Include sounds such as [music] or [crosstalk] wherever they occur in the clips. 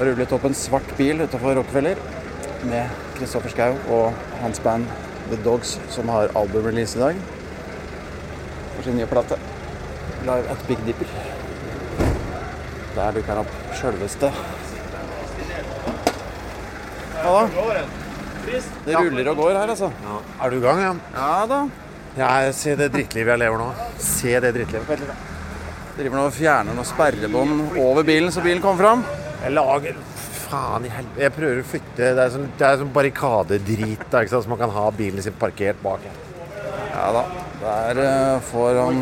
rullet opp en svart bil utenfor Rockefeller med Kristoffer Schau og hans band The Dogs, som har albumrelease i dag for sin nye plate. Live at Big Dipper. Der dukker han opp sjølveste. Ja da. Det ruller og går her, altså. Ja. Er du i gang, ja? Ja da. Ja, se det drittlivet jeg lever nå. Se det drittlivet. Driver nå og fjerner noen sperrebånd over bilen så bilen kommer fram. Jeg lager Faen i helvete. Jeg prøver å flytte Det er sånn, det er sånn barrikadedrit da, ikke sant? så man kan ha bilen sin parkert bak. Ja da. Der eh, får han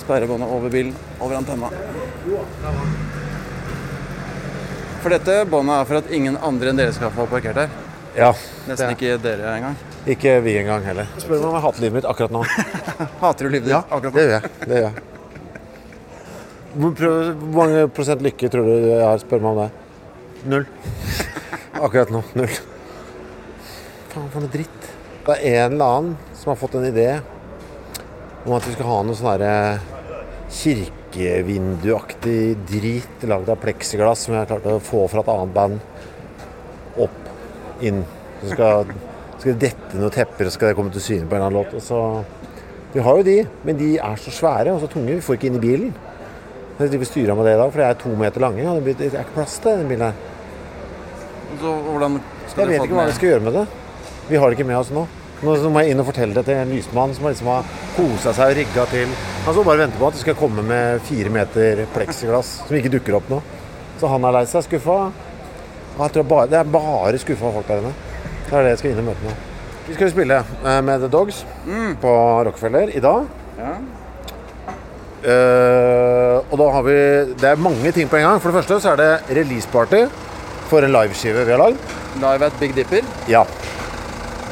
sperrebåndet over bilen, over antenna. For dette båndet er for at ingen andre enn dere skal få parkert her. Ja. Nesten det- ikke dere engang. Ikke vi engang heller. Spør meg om jeg hater livet mitt akkurat nå. [laughs] Hater du livet ditt Ja, akkurat det gjør jeg. Det gjør jeg. Hvor, mange prosent lykke tror du jeg har? Spør meg om det. Null. Akkurat nå. Null. Faen, for noe dritt. Det er en eller annen som har fått en idé om at vi skal ha noe sånn herre kirkevinduaktig drit lagd av pleksiglass som jeg har klart å få fra et annet band opp, inn. Så skal, skal det dette noen tepper, og skal det komme til syne på en eller annen låt. Og så vi har jo de, men de er så svære og så tunge. Vi får ikke inn i bilen. Jeg driver styra med det i dag, for jeg er to meter lange. Og det er ikke plass til den bilen her. Så hvordan skal Jeg vet ikke hva vi skal gjøre med det. Vi har det ikke med oss nå. Nå må jeg inn og fortelle det til en lysmann som liksom har kosa seg og rigga til. Han står bare og venter på at det skal komme med fire meter pleksiglass som ikke dukker opp nå. Så han er lei seg, skuffa. Bare, det er bare skuffa folk der inne. Det er det jeg skal inn og møte nå. Vi skal jo spille eh, med The Dogs på Rockefeller i dag. Ja. Eh, og da har vi Det er mange ting på en gang. For det første så er det releaseparty for en liveskive vi har lagd. Live at Big Dipper. Ja.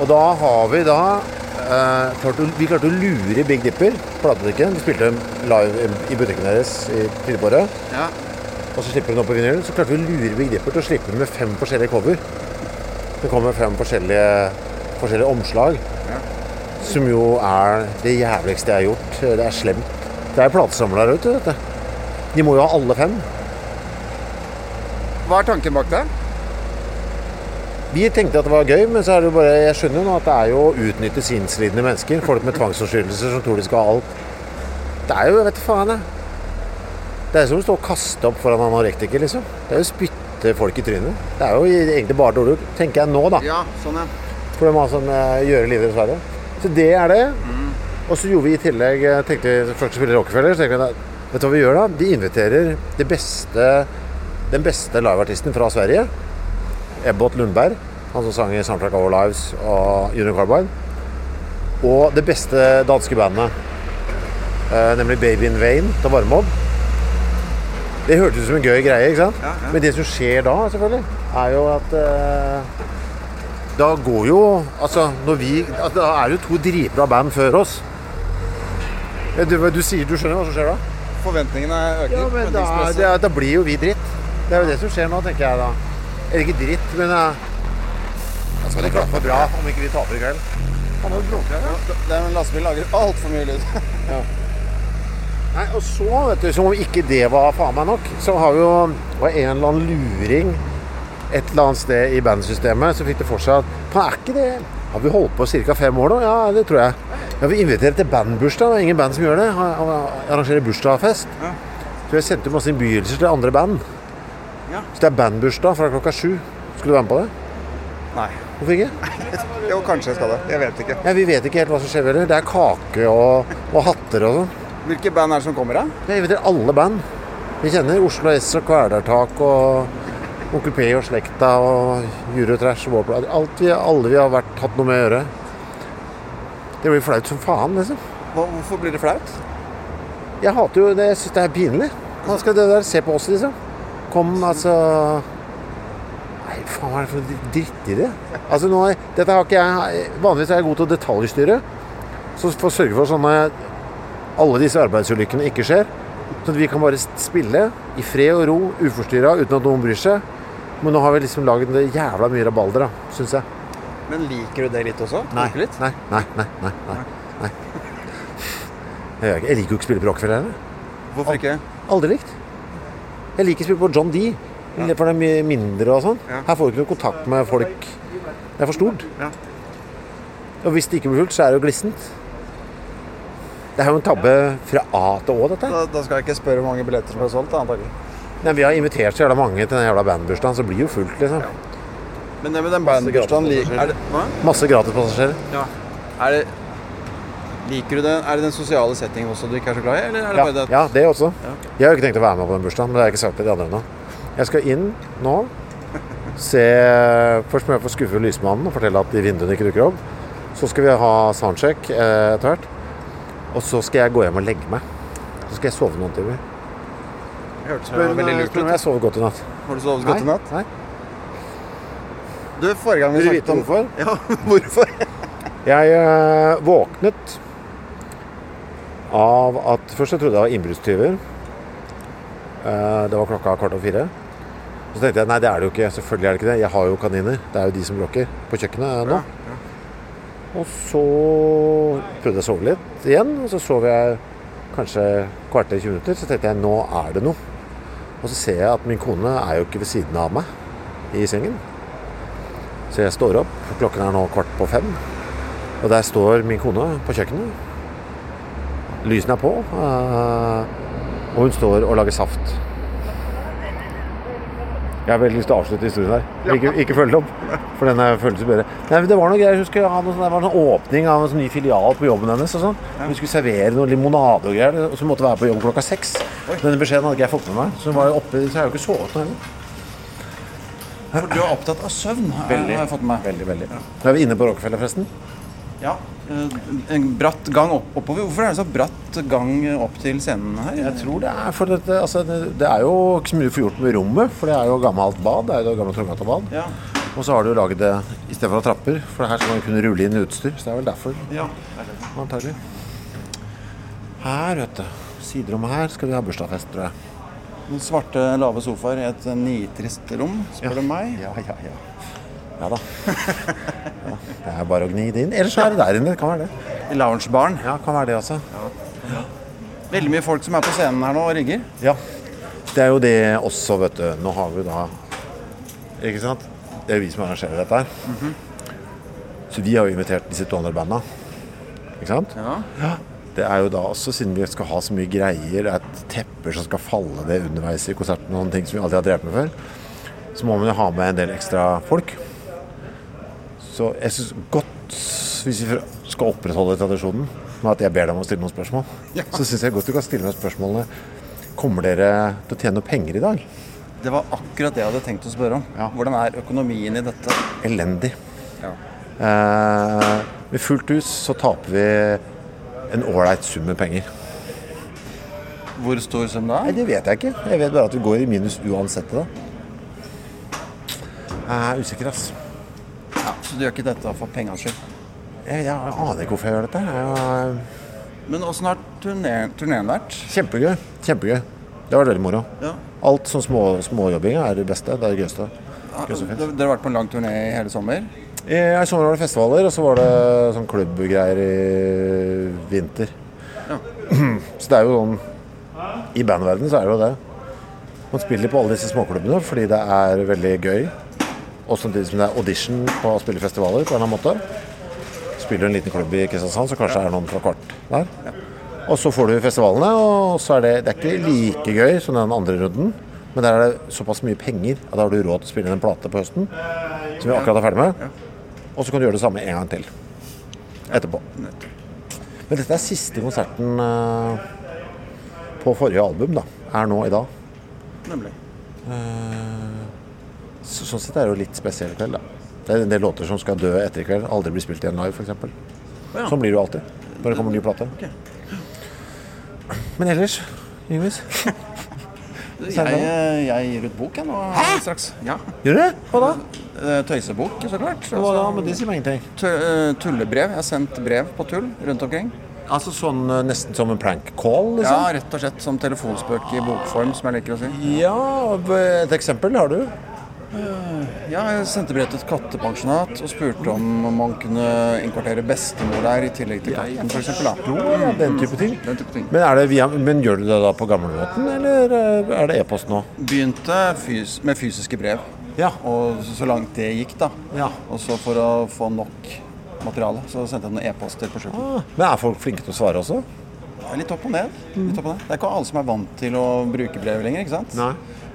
Og da har vi da eh, klart å, Vi klarte å lure Big Dipper, platebutikken. Vi spilte live i butikken deres i tidligere. Ja. Og så slipper hun opp på vinylen. Så klarte vi å lure Big Dipper til å slippe den med fem forskjellige cover. Det kommer fem forskjellige, forskjellige omslag. Som jo er det jævligste jeg har gjort. Det er slemt. Det er platesamlere, ute, vet du. De må jo ha alle fem. Hva er tanken bak det? Vi tenkte at det var gøy, men så er det jo bare, jeg skjønner jo nå at det er jo å utnytte sinnslidende mennesker. Folk med tvangsforstyrrelser som tror de skal ha alt. Det er jo, jeg vet da faen jeg. Det er som å stå og kaste opp foran anorektiker, liksom. Det er jo å spytte folk i trynet. Det er jo egentlig bare dårlig gjort, tenker jeg nå, da. Ja, sånn ja. For det må altså gjøre livet dessverre. Så det er det. Og så gjorde vi i tillegg eh, tenkte vi først spille Rockefeller. Så tenkte vi at, vet du hva vi gjør da? De inviterer det beste, den beste liveartisten fra Sverige. Ebbot Lundberg. Han som sang i Soundtrack Our Lives og Junior Carbine. Og det beste danske bandet, eh, nemlig Baby in Vain til opp Det hørtes ut som en gøy greie, ikke sant? Ja, ja. Men det som skjer da, selvfølgelig, er jo at eh, da går jo Altså, når vi altså, Da er det jo to dritbra band før oss. Du, du sier du skjønner hva som skjer da? Forventningene øker. Ja, men da, det, da blir jo vi dritt. Det er jo det som skjer nå, tenker jeg da. Eller ikke dritt, men eh, Da skal det klaffe bra om ikke vi taper i kveld. Han har bråker ja. Det er en lastebil lager altfor mye lyd. [laughs] Nei, og så, vet du, som om ikke det var faen meg nok, så har vi jo var en eller annen luring et eller annet sted i bandsystemet som fikk det for seg at Faen, er ikke det Har vi holdt på ca. fem år nå? Ja, det tror jeg. Ja, Vi inviterer til bandbursdag. Det er ingen band som gjør det. Ha- ha- Arrangerer bursdagsfest. Ja. Så vi sendte masse innbydelser til andre band. Ja. Så det er bandbursdag fra klokka sju. Skulle du være med på det? Nei. Hvorfor ikke? [laughs] Jo, kanskje jeg skal det. Jeg vet ikke. Ja, Vi vet ikke helt hva som skjer. heller. Det er kake og, og hatter og sånn. Hvilke band er det som kommer, da? Jeg inviterer alle band. Vi kjenner Oslo S og Kvelertak og Onkel P og Slekta og Eurotrash og Warblad. Alt vi, alle vi har vært, hatt noe med å gjøre. Det blir flaut som faen, liksom. Hva- Hvorfor blir det flaut? Jeg hater jo det. Jeg syns det er pinlig. Hva skal det der se på oss, liksom? Kom, altså Nei, faen, hva er det for drittidé? Altså, nå, dette har ikke jeg Vanligvis er jeg god til å detaljstyre. Så for å sørge for sånne alle disse arbeidsulykkene ikke skjer. Sånn at vi kan bare spille i fred og ro, uforstyrra, uten at noen bryr seg. Men nå har vi liksom laget jævla mye rabalder, syns jeg. Men liker du det litt også? Nei. Litt? Nei, nei, nei. nei, nei, nei. Jeg, liker jo ikke å spille på Rockefeller. Hvorfor ikke? Aldri likt. Jeg liker å spille på John D. For det er mye mindre og sånn. Ja. Her får du ikke noe kontakt med folk. Det er for stort. Ja. Og hvis det ikke blir fullt, så er det jo glissent. Det er jo en tabbe fra A til Å, dette. Da, da skal jeg ikke spørre hvor mange billetter som ble solgt, antagelig. Nei, vi har invitert så jævla mange til den jævla bandbursdagen, så det blir jo fullt, liksom. Men det med den bandbursdagen det. Masse gratispassasjerer. Ja. Er det Liker du den? Er det den sosiale settingen også du ikke er så glad i? Eller er det Ja, bare det at ja, det også. Ja. Jeg har jo ikke tenkt å være med på den bursdagen, men det har jeg ikke sagt til de andre ennå. Jeg skal inn nå, se Først må jeg få skuffe lysmannen og fortelle at de vinduene ikke dukker opp. Så skal vi ha soundcheck eh, etter hvert. Og så skal jeg gå hjem og legge meg. Så skal jeg sove noen timer. hørtes veldig lurt ut? jeg sover godt i natt. Har du sovet godt i natt? Nei. Du, forrige gang vi snakket om hvorfor? [laughs] Ja, hvorfor? Jeg eh, våknet av at Først jeg trodde jeg var innbruddstyver. Eh, det var klokka kvart over fire. Så tenkte jeg nei, det er det jo ikke. Selvfølgelig er det ikke det. Jeg har jo kaniner. Det er jo de som bråker på kjøkkenet nå. Og så prøvde jeg å sove litt igjen. Og så sov jeg kanskje kvarter 20 minutter. Så tenkte jeg nå er det noe. Og så ser jeg at min kone er jo ikke ved siden av meg i sengen. Så jeg står opp. Klokken er nå kvart på fem. Og der står min kone på kjøkkenet. Lysene er på. eh, og hun står og lager saft. Jeg har veldig lyst til å avslutte historien her. Ikke, ikke følge opp, for den føles bedre. Nei, Det var noe greier. Hun ha noe sånn, det var en sånn åpning av en sånn ny filial på jobben hennes. og sånn. Hun skulle servere noe limonade og greier, og så måtte være på jobb klokka seks. Denne beskjeden hadde ikke jeg fått med meg, så hun var oppe, så jeg har jo ikke sovet noe heller. For du er opptatt av søvn, har jeg- har jeg fått med meg. Veldig, veldig. Nå er vi inne på Rockefeller, forresten. Ja. eh, En bratt gang opp, oppover. Hvorfor er det så bratt gang opp til scenen her? Jeg tror det er for dette altså det, det er jo ikke så mye å få gjort med rommet, for det er jo gammelt bad. Det er jo det gamle Torgata bad. Ja. Og så har du laget det i stedet for å ha trapper, for her skal man kunne rulle inn utstyr. Så det er vel derfor, ja. antagelig. Her, vet du. Siderommet her skal vi ha bursdagsfest, tror jeg. Svarte, lave sofaer i et nitrist rom, spør du meg. Ja, ja, ja. Ja da. [laughs] Ja, det er bare å gni det inn. Ellers så er det der inne. Det kan være det. I loungebaren. Ja, kan være det, altså. Veldig mye folk som er på scenen her nå og rigger. Ja. Det er jo det også, vet du. Nå har vi da Ikke sant? Det er vi som arrangerer dette her. Så vi har jo invitert disse to andre banda. Ikke sant? Ja. Ja. Det er jo da også, siden vi skal ha så mye greier, er tepper som skal falle det underveis i konserten, og noen ting som vi aldri har drevet med før, så må man jo ha med en del ekstra folk. Så jeg syns godt, hvis vi skal opprettholde tradisjonen med at jeg ber deg om å stille noen spørsmål, så syns jeg godt du kan stille meg spørsmålene Kommer dere til å tjene noe penger i dag? Det var akkurat det jeg hadde tenkt å spørre om. Ja. Hvordan er økonomien i dette? Elendig. Ja. Eh, med fullt hus så taper vi en ålreit sum med penger. Hvor stor sum da? Nei, det vet jeg ikke. Jeg vet bare at vi går i minus uansett det. Jeg er usikker, ass. Ja, så du gjør ikke dette for pengas skyld? Jeg, jeg aner ikke hvorfor jeg gjør dette. Jeg, jeg... Men åssen har turneen, vært? kjempegøy. Kjempegøy. Det var veldig moro. Ja. Alt sånn små, småjobbing er det beste. Det er det gøyeste. Dere har vært på en lang turné i hele sommer? I, sommer var det festivaler, og så var det sånn klubbgreier i vinter. Ja. [clears throat] Så det er jo sånn I bandverdenen så er det jo det. Man spiller på alle disse småklubbene fordi det er veldig gøy. Og samtidig som det er audition på å spille festivaler på en eller annen måte. Spiller du en liten klubb i Kristiansand, så kanskje det er noen fra kvart der. Og så får du festivalene, og så er det, det er ikke like gøy som den andre runden. Men der er det såpass mye penger at da har du råd til å spille inn en plate på høsten. Som vi akkurat er ferdig med. Og så kan du gjøre det samme en gang til etterpå. Men dette er siste konserten eh, på forrige album, da. Er nå i dag. Nemlig. Så, sånn sett er det jo litt spesiell kveld, da. Det er en del låter som skal dø etter i kveld. Aldri bli spilt igjen live, f.eks. Ja. Sånn blir det jo alltid når det kommer en ny plate. Men ellers, Yngvis [laughs] Jeg, jeg gir ut bok jeg nå straks. Ja. Gjør du det? Hva da? Eh, Tøysebok, så klart. Hva da? Altså, Men det sier meg ingenting. eh, tullebrev. Jeg har sendt brev på tull rundt omkring. Altså sånn eh, nesten som en prank call, Liksom. Ja, rett og slett som telefonspøk i bokform, som jeg liker å si. Ja, et eksempel har du? Ja, jeg sendte brev til et kattepensjonat og spurte om man kunne innkvartere bestemor der i tillegg til katten, f.eks. Jo, ja, den type ting. Den type ting. Men, er det via, men gjør du det da på gamlemåten, eller eh, er det e-post nå? Begynte fys med fysiske brev, Ja. og så langt det gikk, da. Ja. Og så for å få nok materiale, så sendte jeg noen e-poster på slutten. Ah, men er folk flinke til å svare også? Litt opp og ned. Litt opp og ned. Det er ikke alle som er vant til å bruke brev lenger, ikke sant? Nei.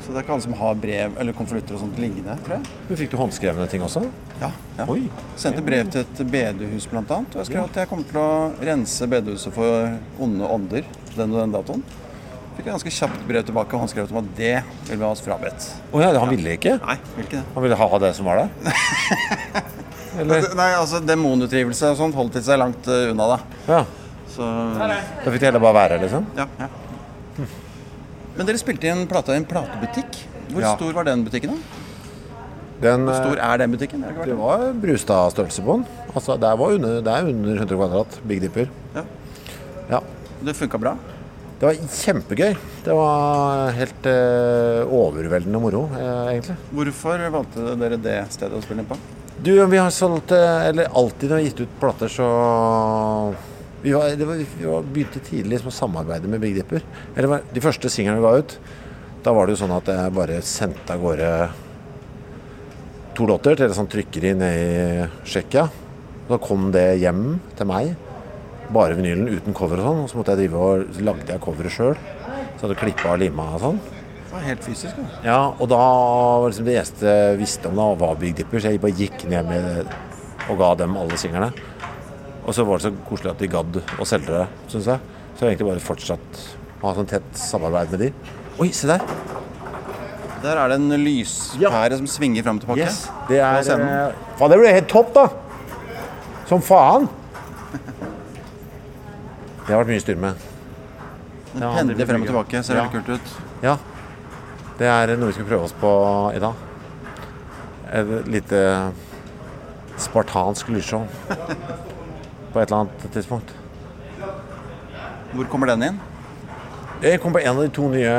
Så det er ikke alle som har brev eller konvolutter og sånt liggende, tror jeg. Men fikk du håndskrevne ting også? Ja. ja. Oi. Sendte brev til et bedehus annet, og jeg skrev at jeg kommer til å rense bedehuset for onde ånder den og den datoen. Fikk et ganske kjapt brev tilbake, og han skrev om at det vil vi ha oss frabedt. Oh, ja, han ville ikke? Nei, vil ikke det. Han ville ha det som var der? [laughs] Eller? Nei, altså demonutdrivelse og sånt holdt de seg langt eh, unna, da. Ja. Så Da fikk de heller bare være, liksom? ja. ja. Men dere spilte inn plata i en platebutikk. Hvor Ja. stor var den butikken, da? Den, Hvor eh, stor er den butikken? Det, det var Brustad-størrelse på den. Altså, det, var under, det er under 100 kvadrat. Big Dipper. Ja. Ja. Det funka bra? Det var kjempegøy. Det var helt eh, overveldende moro, eh, egentlig. Hvorfor valgte dere det stedet å spille inn på? Du, vi har solgt eh, Eller alltid når vi har gitt ut plater, så Vi, var, det var, vi var, begynte tidlig liksom, å samarbeide med Big Dipper. Eller de første singlene vi ga ut, da var det jo sånn at jeg bare sendte av gårde to låter til et sånt trykkeri nede i Tsjekkia. Da kom det hjem til meg. Bare vinylen uten cover og sånn. Og så måtte jeg drive og lagde jeg coveret sjøl. Så hadde jeg klippa og lima og sånn. Det var helt fysisk, da. Ja, og da var liksom det eneste jeg visste om da, var Big Dipper. Så jeg bare gikk ned med og ga dem alle singlene. Og så var det så koselig at de gadd å selge det, syns jeg. Så jeg har egentlig bare fortsatt å ha sånn tett samarbeid med de. Oi, se der! Der er det en lyspære som svinger fram og tilbake. Yes, det er eh, Faen, det ble helt topp, da! Som faen! Det har vært mye styr med. Den Ja, det pendler frem og tilbake. Ser Ja. veldig kult ut. Ja. Det er noe vi skal prøve oss på i dag. Et lite spartansk lysshow. [laughs] På et eller annet tidspunkt. Hvor kommer den inn? Jeg kom på en av de to nye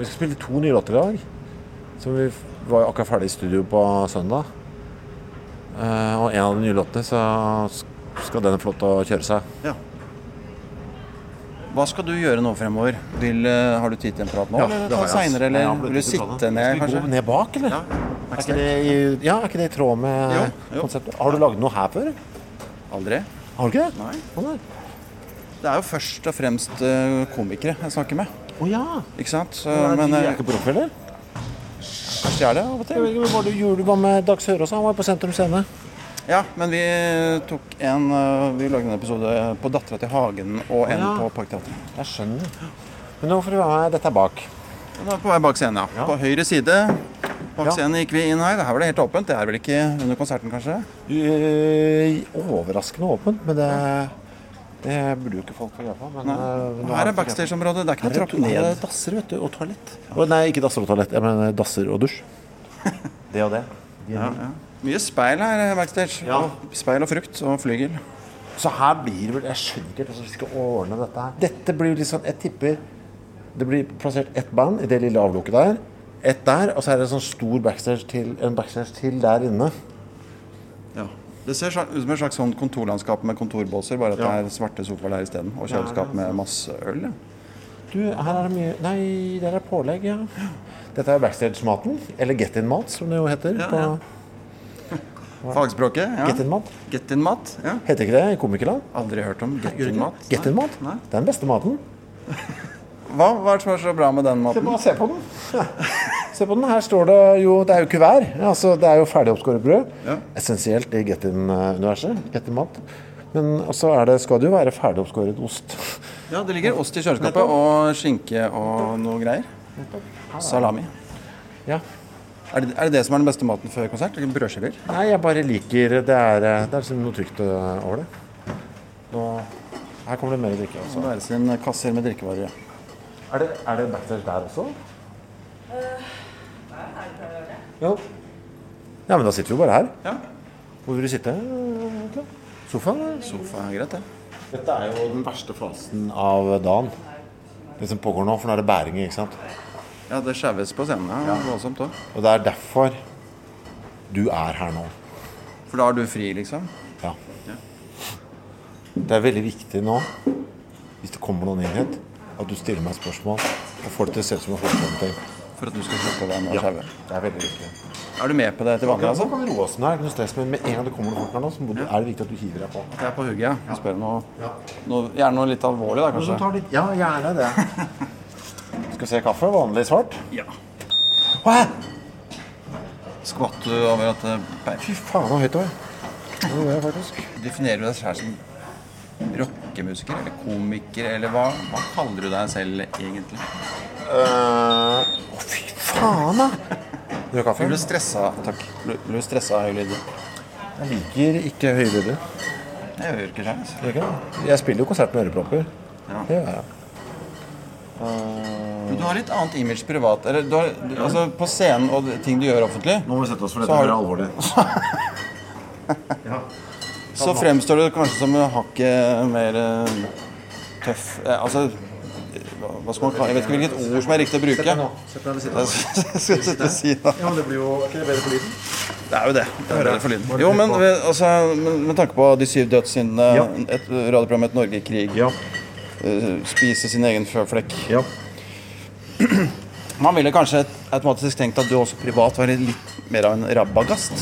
Vi skal spille to nye låter i dag. Som vi var jo akkurat ferdig i studio på søndag. Eh, og en av de nye låtene så skal den få lov til å kjøre seg. Ja. Hva skal du gjøre nå fremover? Vil, eh, har du tid til en prat nå, eller ta seinere? Eller vil du sitte ned, Skal vi gå ned bak, eller? Ja, Er ikke det i, ja, er ikke det i tråd med Jo, jo. konseptet? Har du laget noe her før? Aldri. Har du ikke det? Nei. Nei. Det er jo først og fremst eh, komikere jeg snakker med. Å ja. Ikke sant? Men, men de eh, er ikke proffere? kanskje de er det av og til. Hva du gjorde du var med Dag Sørås? Han var på Sentrum Scene. Ja, men vi tok en eh, Vi lagde en episode på Dattera til Hagen og en Ja. på Parkteatret. Jeg skjønner. Men nå får du være med. Dette er bak. Den er på vei bak scenen, ja. Ja. På høyre side. Bak Ja. scenen gikk vi inn her. Det her var det helt åpent. Det er vel ikke under konserten, kanskje? Eh, overraskende åpent, men det, det burde jo ikke folk få greie på. Men, Nei. eh, Her er backstage-området. Det er ikke noe trapp ned. dasser vet du, og toalett. Å, nei, ikke dasser og toalett. Jeg mener dasser og dusj. [laughs] Det og det. Ja, ja. Mye speil her eh, backstage. Ja. Og Speil og frukt og flygel. Så her blir det vel Jeg skjønner ikke hvordan vi skal ordne dette her. Dette blir liksom Jeg tipper det blir plassert ett band i det lille avlukket der. Ett der, og så er det en sånn stor backstage til, en backstage til der inne. Ja. Det ser ut som et slags sånn kontorlandskap med kontorbåser, bare at Ja. det er svarte sofaer der isteden. Og kjøleskap med masse øl. Ja. Du, her er det mye Nei, der er pålegg, ja. Dette er backstage-maten. Eller Get In-mat, som det jo heter. Ja, på ja. Fagspråket. Ja. Get In-mat. Get in mat. Ja. Heter ikke det i komikerland? Aldri hørt om get in-mat. Get In-mat? Det er den beste maten. Hva, hva er det som er så bra med den maten? Bare se på den. [laughs] se på den. Her står det jo Det er jo kuvert. Altså, det er jo ferdig oppskåret brød. Ja. Essensielt i Get In-universet. Get In-mat. Men så er det, skal det jo være ferdig oppskåret ost. Ja, det ligger ost i kjøleskapet og skinke og noe greier. Salami. Ja. Er det, er det det som er den beste maten før konsert? Brødskiver? Nei, jeg bare liker Det er, det er liksom noe trygt øh, over det. Nå, her kommer det mer drikke. Så Altså. være sin kasser med drikkevarer. Er, det, er det backstage der også? Ja. ja, men da sitter vi jo bare her. Ja. Hvor vil du sitte? egentlig? Sofaen? Sofa er greit, det. Dette er jo den verste fasen av dagen. Det som pågår nå, for nå er det bæringer, ikke sant. Ja, det skjæves på scenen. Ja. Voldsomt òg. Og det er derfor du er her nå. For da er du fri, liksom? Ja. Det er veldig viktig nå, hvis det kommer noen inn hit, at du stiller meg spørsmål og får det til å se ut som en fotballting. For at du skal slippe den og Ja, sjaue. det er veldig viktig. Er du med på det til vanlig, Nå altså? kan vi roe oss ned, det er ikke noe stress, men med en gang det kommer noe fort her nå, så du, er det viktig at du hiver deg på. Jeg er på hugget, ja. Jeg spør noe, noe Gjerne noe litt alvorlig, da, kanskje? litt, ja, gjerne det. [laughs] Skal vi se kaffe? Vanlig svart? Ja. Hæ? Skvatt du over at det peip? Fy faen, så høyt det var. Det gjorde jeg faktisk. Definerer du deg selv som rockemusiker eller komiker, eller hva, hva kaller du deg selv egentlig? Å, uh, oh, fy faen, da! Du har kaffe? Blir du stressa Takk. Blir du stressa av høye lyder? Jeg liker ikke høye lyder. Jeg gjør ikke det. altså. Ikke? Jeg spiller jo konsert med ørepropper. Ja. Det gjør jeg. Men du har litt annet image privat. Eller du har, du, altså på scenen og ting du gjør offentlig, Nå må vi sette oss, for Så er alvorlig. [laughs] så fremstår det kanskje som hakket mer eh, tøff eh, Altså hva- skal man kalle Jeg vet ikke hvilket ord som er riktig å bruke. Sett deg ved siden [laughs] Jeg skal sitte og si det. Ja, men det blir jo ikke det bedre for lyden? Det er jo det. Jeg hører det for lyden. Jo, men altså, med, med tanke på de syv dødssyndene, Ja. et radioprogram Et Norge i krig, Ja. eh, spise sin egen føflekk ja. [clears throat] Man ville kanskje automatisk tenkt at du også privat var litt mer av en rabagast.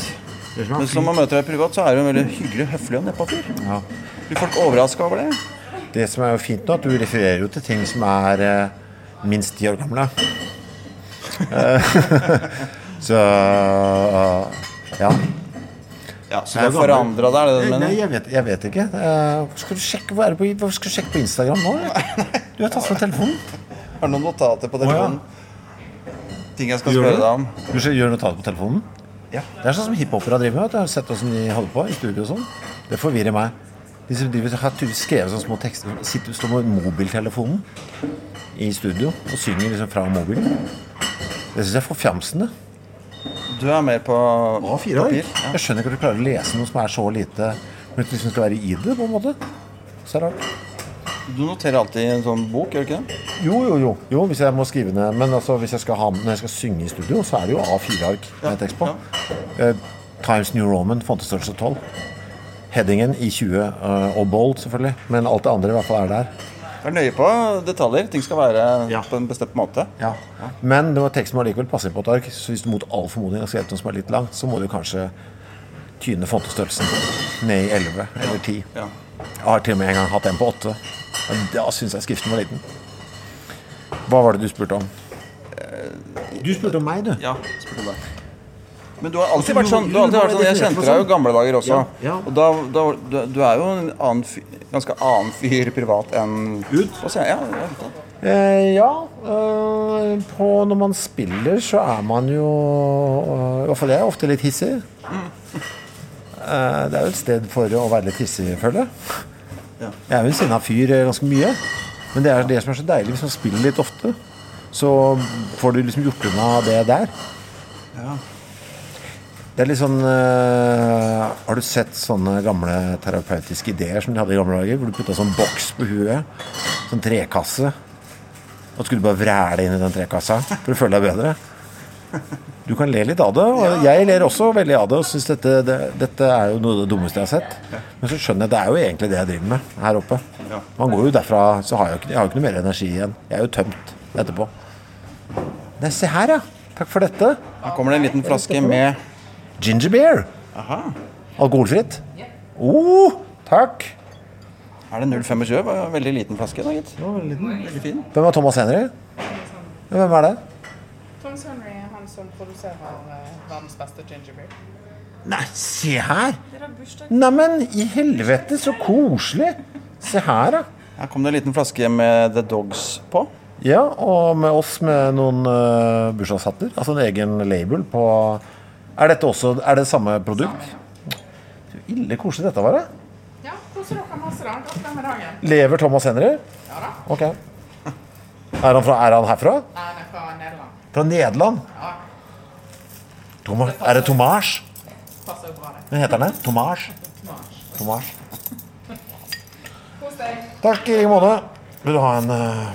Det som Men som man møter deg privat, så er du en veldig hyggelig, høflig og nedpå fyr. Ja. Blir folk overraska over det? Det som er jo fint nå, at du refererer jo til ting som er eh, minst ti år gamle. Eh, [laughs] så ja. Ja, Så du har forandra deg, er det det du Nei, jeg vet, jeg vet ikke. Eh, skal du sjekke, hva, er det på, hva skal du sjekke på Instagram nå? Du har tatt fra telefonen. Har du noen notater på telefonen? Ting jeg skal spørre deg om? Du gjør notater på telefonen? Ja. Det er sånn som hiphopere driver med. Jeg har sett åssen de holder på i studio og sånn. Det forvirrer meg. De som driver, har skrevet sånne små tekster Sitter står med mobiltelefonen i studio og synger liksom fra mobilen. Det syns jeg er forfjamsende. Du er mer på papir? Ja. Jeg skjønner ikke at du klarer å lese noe som er så lite Men du liksom skal være i det, på en måte. Så er det rart. Du noterer alltid i en sånn bok, gjør du ikke det? Jo, jo, jo. jo hvis jeg må skrive ned Men altså, hvis jeg skal ha, når jeg skal synge i studio, så er det jo A4-ark med tekst på. Eh, Times New Roman, fontestørrelse 12. Headingen i 20, uh, og bold, selvfølgelig. Men alt det andre i hvert fall er der. Er nøye på detaljer. Ting skal være Ja. på en bestemt måte. Ja. Men det var teksten må allikevel passe inn på et ark. Så hvis du mot all formodning har skrevet noe som er litt langt, så må du kanskje tyne fontestørrelsen ned i 11 eller 10. Ja. Jeg har til og med en gang hatt en på 8. Men da syns jeg skriften var liten. Hva var det du spurte om? Du spurte om meg, du. Ja, spurte deg. Men du har alltid vært sånn, du har alltid vært sånn Jeg kjente deg jo i sånn. gamle dager også. Ja, ja. Og da, da du, er jo en annen fyr, ganske annen fyr privat enn Ut? Ja, jeg vet. Eh, ja. eh, på, når man spiller, så er man jo eh, I hvert fall jeg er ofte litt hissig. Eh, det er jo et sted for å være litt hissig, føler jeg. Jeg er jo en sinna fyr eh, ganske mye. Men det er det som er så deilig hvis man spiller litt ofte. Så får du liksom gjort unna det der. Ja. Det er litt sånn eh, Har du sett sånne gamle terapeutiske ideer som de hadde i gamle dager? Hvor du putta sånn boks på huet. Sånn trekasse. Og så skulle du bare vræle inn i den trekassa for å føle deg bedre. Du kan le litt av det, og jeg ler også veldig av det. Og synes dette, det, dette er jo noe av det dummeste jeg har sett. Men så skjønner jeg det er jo egentlig det jeg driver med her oppe. Man går jo derfra, så har jeg, ikke, jeg har jo ikke noe mer energi igjen. Jeg er jo tømt etterpå. Nei, se her, ja. Takk for dette. Her kommer det en liten flaske med Ginger beer. Aha. Alkoholfritt? Oh, takk. Er det 025? Det var en Veldig liten flaske. da, gitt. Veldig fin. Hvem er Thomas Henry? Hvem er det? Thomas Henry som produserer eh, verdens beste ginger beer. Nei, se her! Er. Neimen, i helvete, så koselig! Se her, da. Her kom det en liten flaske med The Dogs på. Ja, og med oss med noen uh, bursdagshatter. Altså en egen label på Er dette også Er det samme produkt? Så ille koselig dette var, det. Ja, koser dere masse, da. Gratulerer med dagen. Lever Thomas Henry? Ja da. Ok. Er han, fra, er han herfra? Nei, han er fra Nederland. Fra Nederland? Ja, Thomas, er det Tomas? passer jo bra, det. Hva heter den? Tomas? Tomas. Kos deg. Takk i like måte. Vil du ha en uh,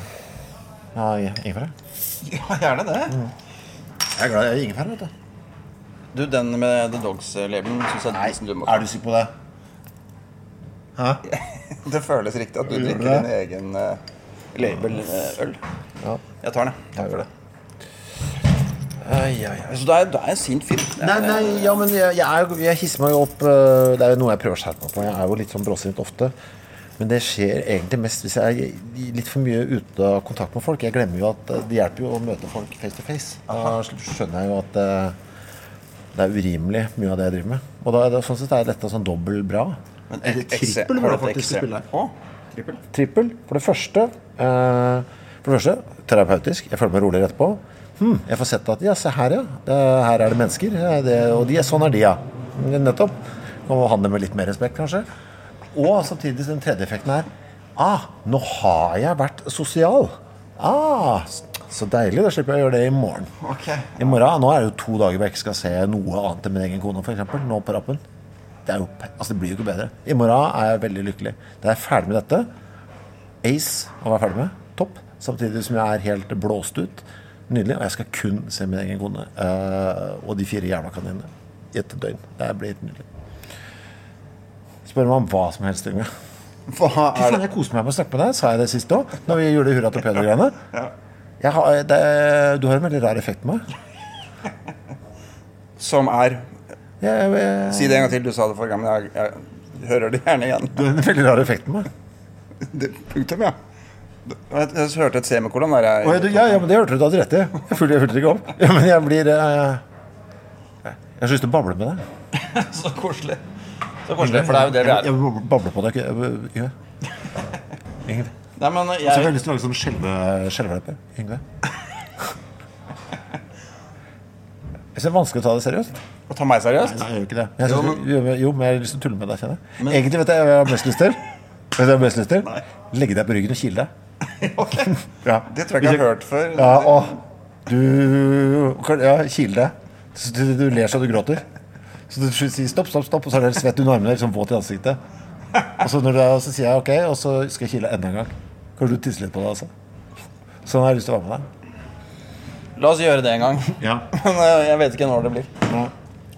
ja, ingefær? Ja, gjerne det. Jeg er glad i ingefær, vet du. Du, den med The Dogs-labelen syns jeg er du må Er du sikker på det? Hæ? [laughs] Det føles riktig at du drikker din egen uh, label-øl. Ja. Jeg tar den, jeg. Takk for det. Så du er, du er en sint fyr. Nei, nei, ja, men jeg, jeg, er, jeg hisser meg jo opp øh, Det er jo noe jeg prøver å skjerpe meg på. Jeg er jo litt sånn bråsint ofte. Men det skjer egentlig mest hvis jeg er litt for mye ute av kontakt med folk. Jeg glemmer jo at øh, det hjelper jo å møte folk face to face. Da skjønner jeg jo at øh, det er urimelig mye av det jeg driver med. Og da er det sånn sett er dette sånn dobbelt bra. Men er det trippel hvor var det faktisk spille her. Trippel. Trippel. For det første eh, For det første terapeutisk. Jeg føler meg roligere etterpå. Hm, jeg får sett at ja, se her, ja. Det, her er det mennesker. Det, og de, sånn er de, ja. Nettopp. Kan behandle med litt mer respekt, kanskje. Og samtidig den tredje effekten er Ah, nå har jeg vært sosial. Ah, så deilig. Da slipper jeg å gjøre det i morgen. Okay. I morgen, Nå er det jo to dager hvor jeg ikke skal se noe annet enn min egen kone, f.eks. Nå på rappen. Det, er jo, altså det blir jo ikke bedre. I morgen er jeg veldig lykkelig. Da er jeg ferdig med dette. Ace å være ferdig med. Topp. Samtidig som jeg er helt blåst ut. Nydelig. Og jeg skal kun se min egen kone eh, og de fire jævla kaninene i et døgn. Det blir helt nydelig. Spør meg om hva som helst, Yngve. Hva er det? jeg koser meg med å snakke med deg. Sa jeg det sist òg? Når vi gjorde Hurra Torpedo-greiene? [laughs] Jeg har, du har en veldig rar effekt på meg. [laughs] Som er Jeg, jeg, Si det en gang til. Du sa det forrige gang, men jeg, jeg hører det gjerne igjen. Du har en veldig rar effekt på meg. [laughs] Det, punktum, ja. Jeg, jeg hørte et semikolon der jeg jeg, ja, ja, men det hørte du. Du hadde rett i. Jeg fulgte, jeg fulgte ikke opp. Ja, men jeg blir eh, Jeg har så lyst til å bable med deg. [laughs] Så koselig. Så koselig, For det er jo det vi er. jeg vil bable på deg. ikke- jeg- Yngve. Yngve. Nei, men Så jeg har lyst til å lage sånn skjelvelepper. Yngve. Jeg syns det er vanskelig å ta det seriøst. Å ta meg seriøst? Nei, jeg gjør ikke det. Jeg Jo, synes, men- jo, men, jo, men jeg har lyst til å tulle med deg, kjenner jeg. Egentlig vet jeg hva jeg har mest lyst til. Vet du hva jeg har mest lyst til? Legge deg på ryggen og kile deg. [laughs] Ok. Ja. Det tror jeg ikke jeg har hørt før. Ja, og du Ja, kile deg. Du, du ler så du gråter. Så du sier stopp, stopp, stopp, og så er det svett under armene, liksom våt i ansiktet. Og så, når du, er- så sier jeg ok, og så skal jeg kile enda en gang. Kan du tisse litt på det, altså? Sånn har jeg lyst til å være med deg. La oss gjøre det en gang. Ja. [laughs] Men eh, jeg vet ikke når det blir.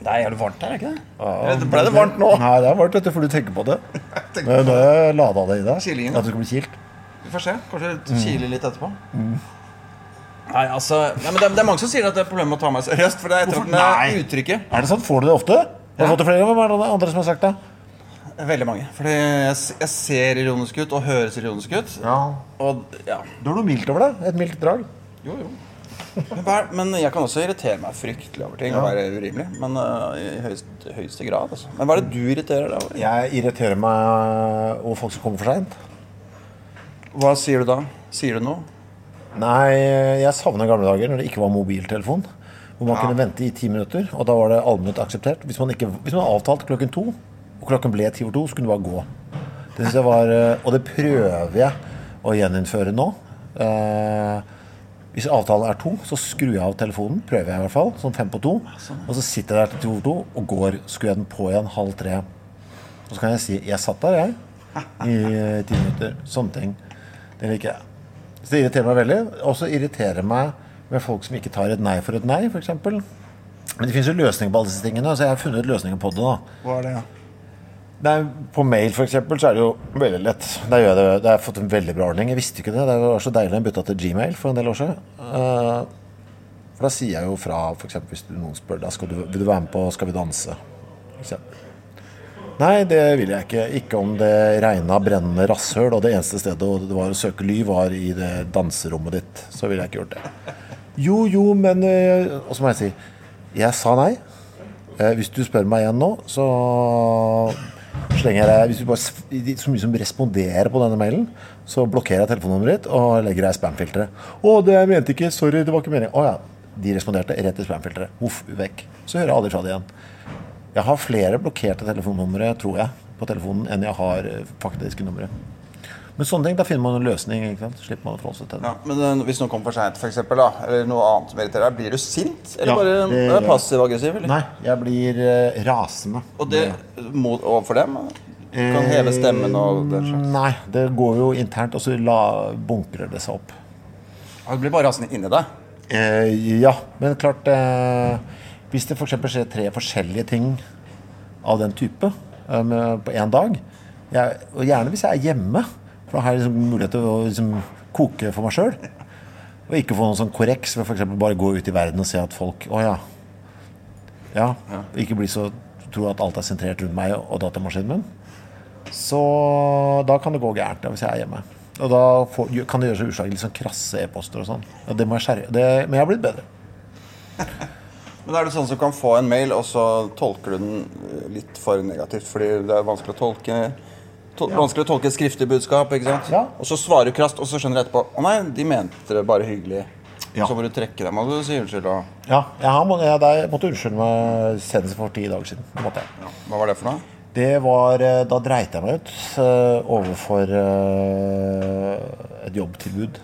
Det er jævlig varmt her, er ikke det? Eller Ble det varmt nå? Nei, det er varmt, vet du, for du tenker på det. Nå nå har jeg lada det i deg. At du skal bli kilt. Vi får se. Kanskje kile litt etterpå. Nei, altså nei, men det, er, det er mange som sier at det er problemer med å ta meg seriøst. For det er etter Hvorfor? at Nei. med uttrykket Er det sant? Får du det ofte? Har du fått det flere ganger? Hva er det andre som har sagt det? Veldig mange. Fordi jeg, jeg ser ironisk ut og høres ironisk ut. Ja. Og ja, Du har noe mildt over deg. Et mildt drag. jo, jo. Men, jeg kan også irritere meg fryktelig over ting og være urimelig. Men uh, i høyeste, høyeste grad, altså. Men hva er det du irriterer deg over? Jeg irriterer meg over folk som kommer for seint. Hva sier du da? Sier du noe? Nei, jeg savner gamle dager når det ikke var mobiltelefon. Hvor man kunne vente i ti minutter, og da var det allment akseptert. Hvis man, ikke, hvis man avtalte klokken to, og klokken ble ti over to, så kunne du bare gå. Det synes jeg var, eh, Og det prøver jeg å gjeninnføre nå. Eh, hvis avtalen er to, så skrur jeg av telefonen. Prøver jeg i hvert fall. Sånn fem på to. Og så sitter jeg der til over to og går. Skrur jeg den på igjen halv tre. Og så kan jeg si 'jeg satt der, jeg', [laughs] i eh, ti minutter. Sånne ting. Det liker jeg. Så det irriterer meg veldig. Også irriterer meg med folk som ikke tar et nei for et nei, f.eks. Men det finnes jo løsninger på alle disse tingene, så jeg har funnet løsninger på det. da. Hva er det, ja? Nei, på mail for eksempel, så er det jo veldig lett. Der gjør jeg det, det har jeg fått en veldig bra ordning. Jeg visste ikke det. Det var så deilig å bytte til Gmail for en del år siden. Eh, for da sier jeg jo fra, eksempel, hvis noen spør deg skal du, vil du være med på Skal vi danse. For eksempel. Nei, det vil jeg ikke. Ikke om det regna brennende rasshøl, og det eneste stedet det var å søke ly, var i det danserommet ditt. Så ville jeg ikke gjort det. Jo, jo, men eh, Og så må jeg si Jeg sa nei. Eh, Hvis du spør meg igjen nå, så slenger jeg deg Hvis du bare så mye som responderer på denne mailen, så blokkerer jeg telefonnummeret ditt og legger deg i spamfilteret. 'Å, det mente ikke. Sorry, det var ikke meningen.' Å ja. De responderte rett i spamfilteret. Voff, vekk. Så hører jeg aldri fra det igjen. Jeg har flere blokkerte telefonnumre, tror jeg, på telefonen enn jeg har eh, faktiske numre. Men sånne ting, da finner man en løsning. ikke sant? Slipper man å forholde seg til det. Ja, men øh, hvis noen kommer for seint, f.eks., eller noe annet som irriterer deg, blir du sint? Eller Ja, bare det- øh, passiv-aggressiv? eller? Nei, jeg blir uh, rasende. Og det mot, overfor dem? Kan heve stemmen og den slags? Nei, det går jo internt, og så la, bunkrer det seg opp. Og Du blir bare rasende inni deg? Eh, ja, men klart eh, Hvis det f.eks. skjer tre forskjellige ting av den type eh, på én dag, jeg, og gjerne hvis jeg er hjemme, for da har jeg liksom mulighet til å liksom koke for meg sjøl, og ikke få noen sånn korreks ved f.eks. bare gå ut i verden og se at folk Å ja. Ja. Ikke bli så tro at alt er sentrert rundt meg og datamaskinen min. Så da kan det gå gærent hvis jeg er hjemme. Og da får, kan det gjøre seg utslag i sånn krasse e-poster og sånn. Ja, det må jeg skjerpe. Det, men jeg har blitt bedre. Men er det sånn som kan få en mail, og så tolker du den eh, litt for negativt fordi det er vanskelig å tolke tol Vanskelig å tolke et skriftlig budskap, ikke sant? Ja. Og så svarer du krast, og så skjønner du etterpå Å nei, de mente det bare hyggelig. Ja. Så må du trekke dem, og du sier unnskyld. Og... Ja, jeg, har, må- jeg, jeg, måtte unnskylde meg senest for ti dager siden. Måtte jeg. Ja. Hva var det for noe? Det var eh, Da dreit jeg meg ut eh, overfor et jobbtilbud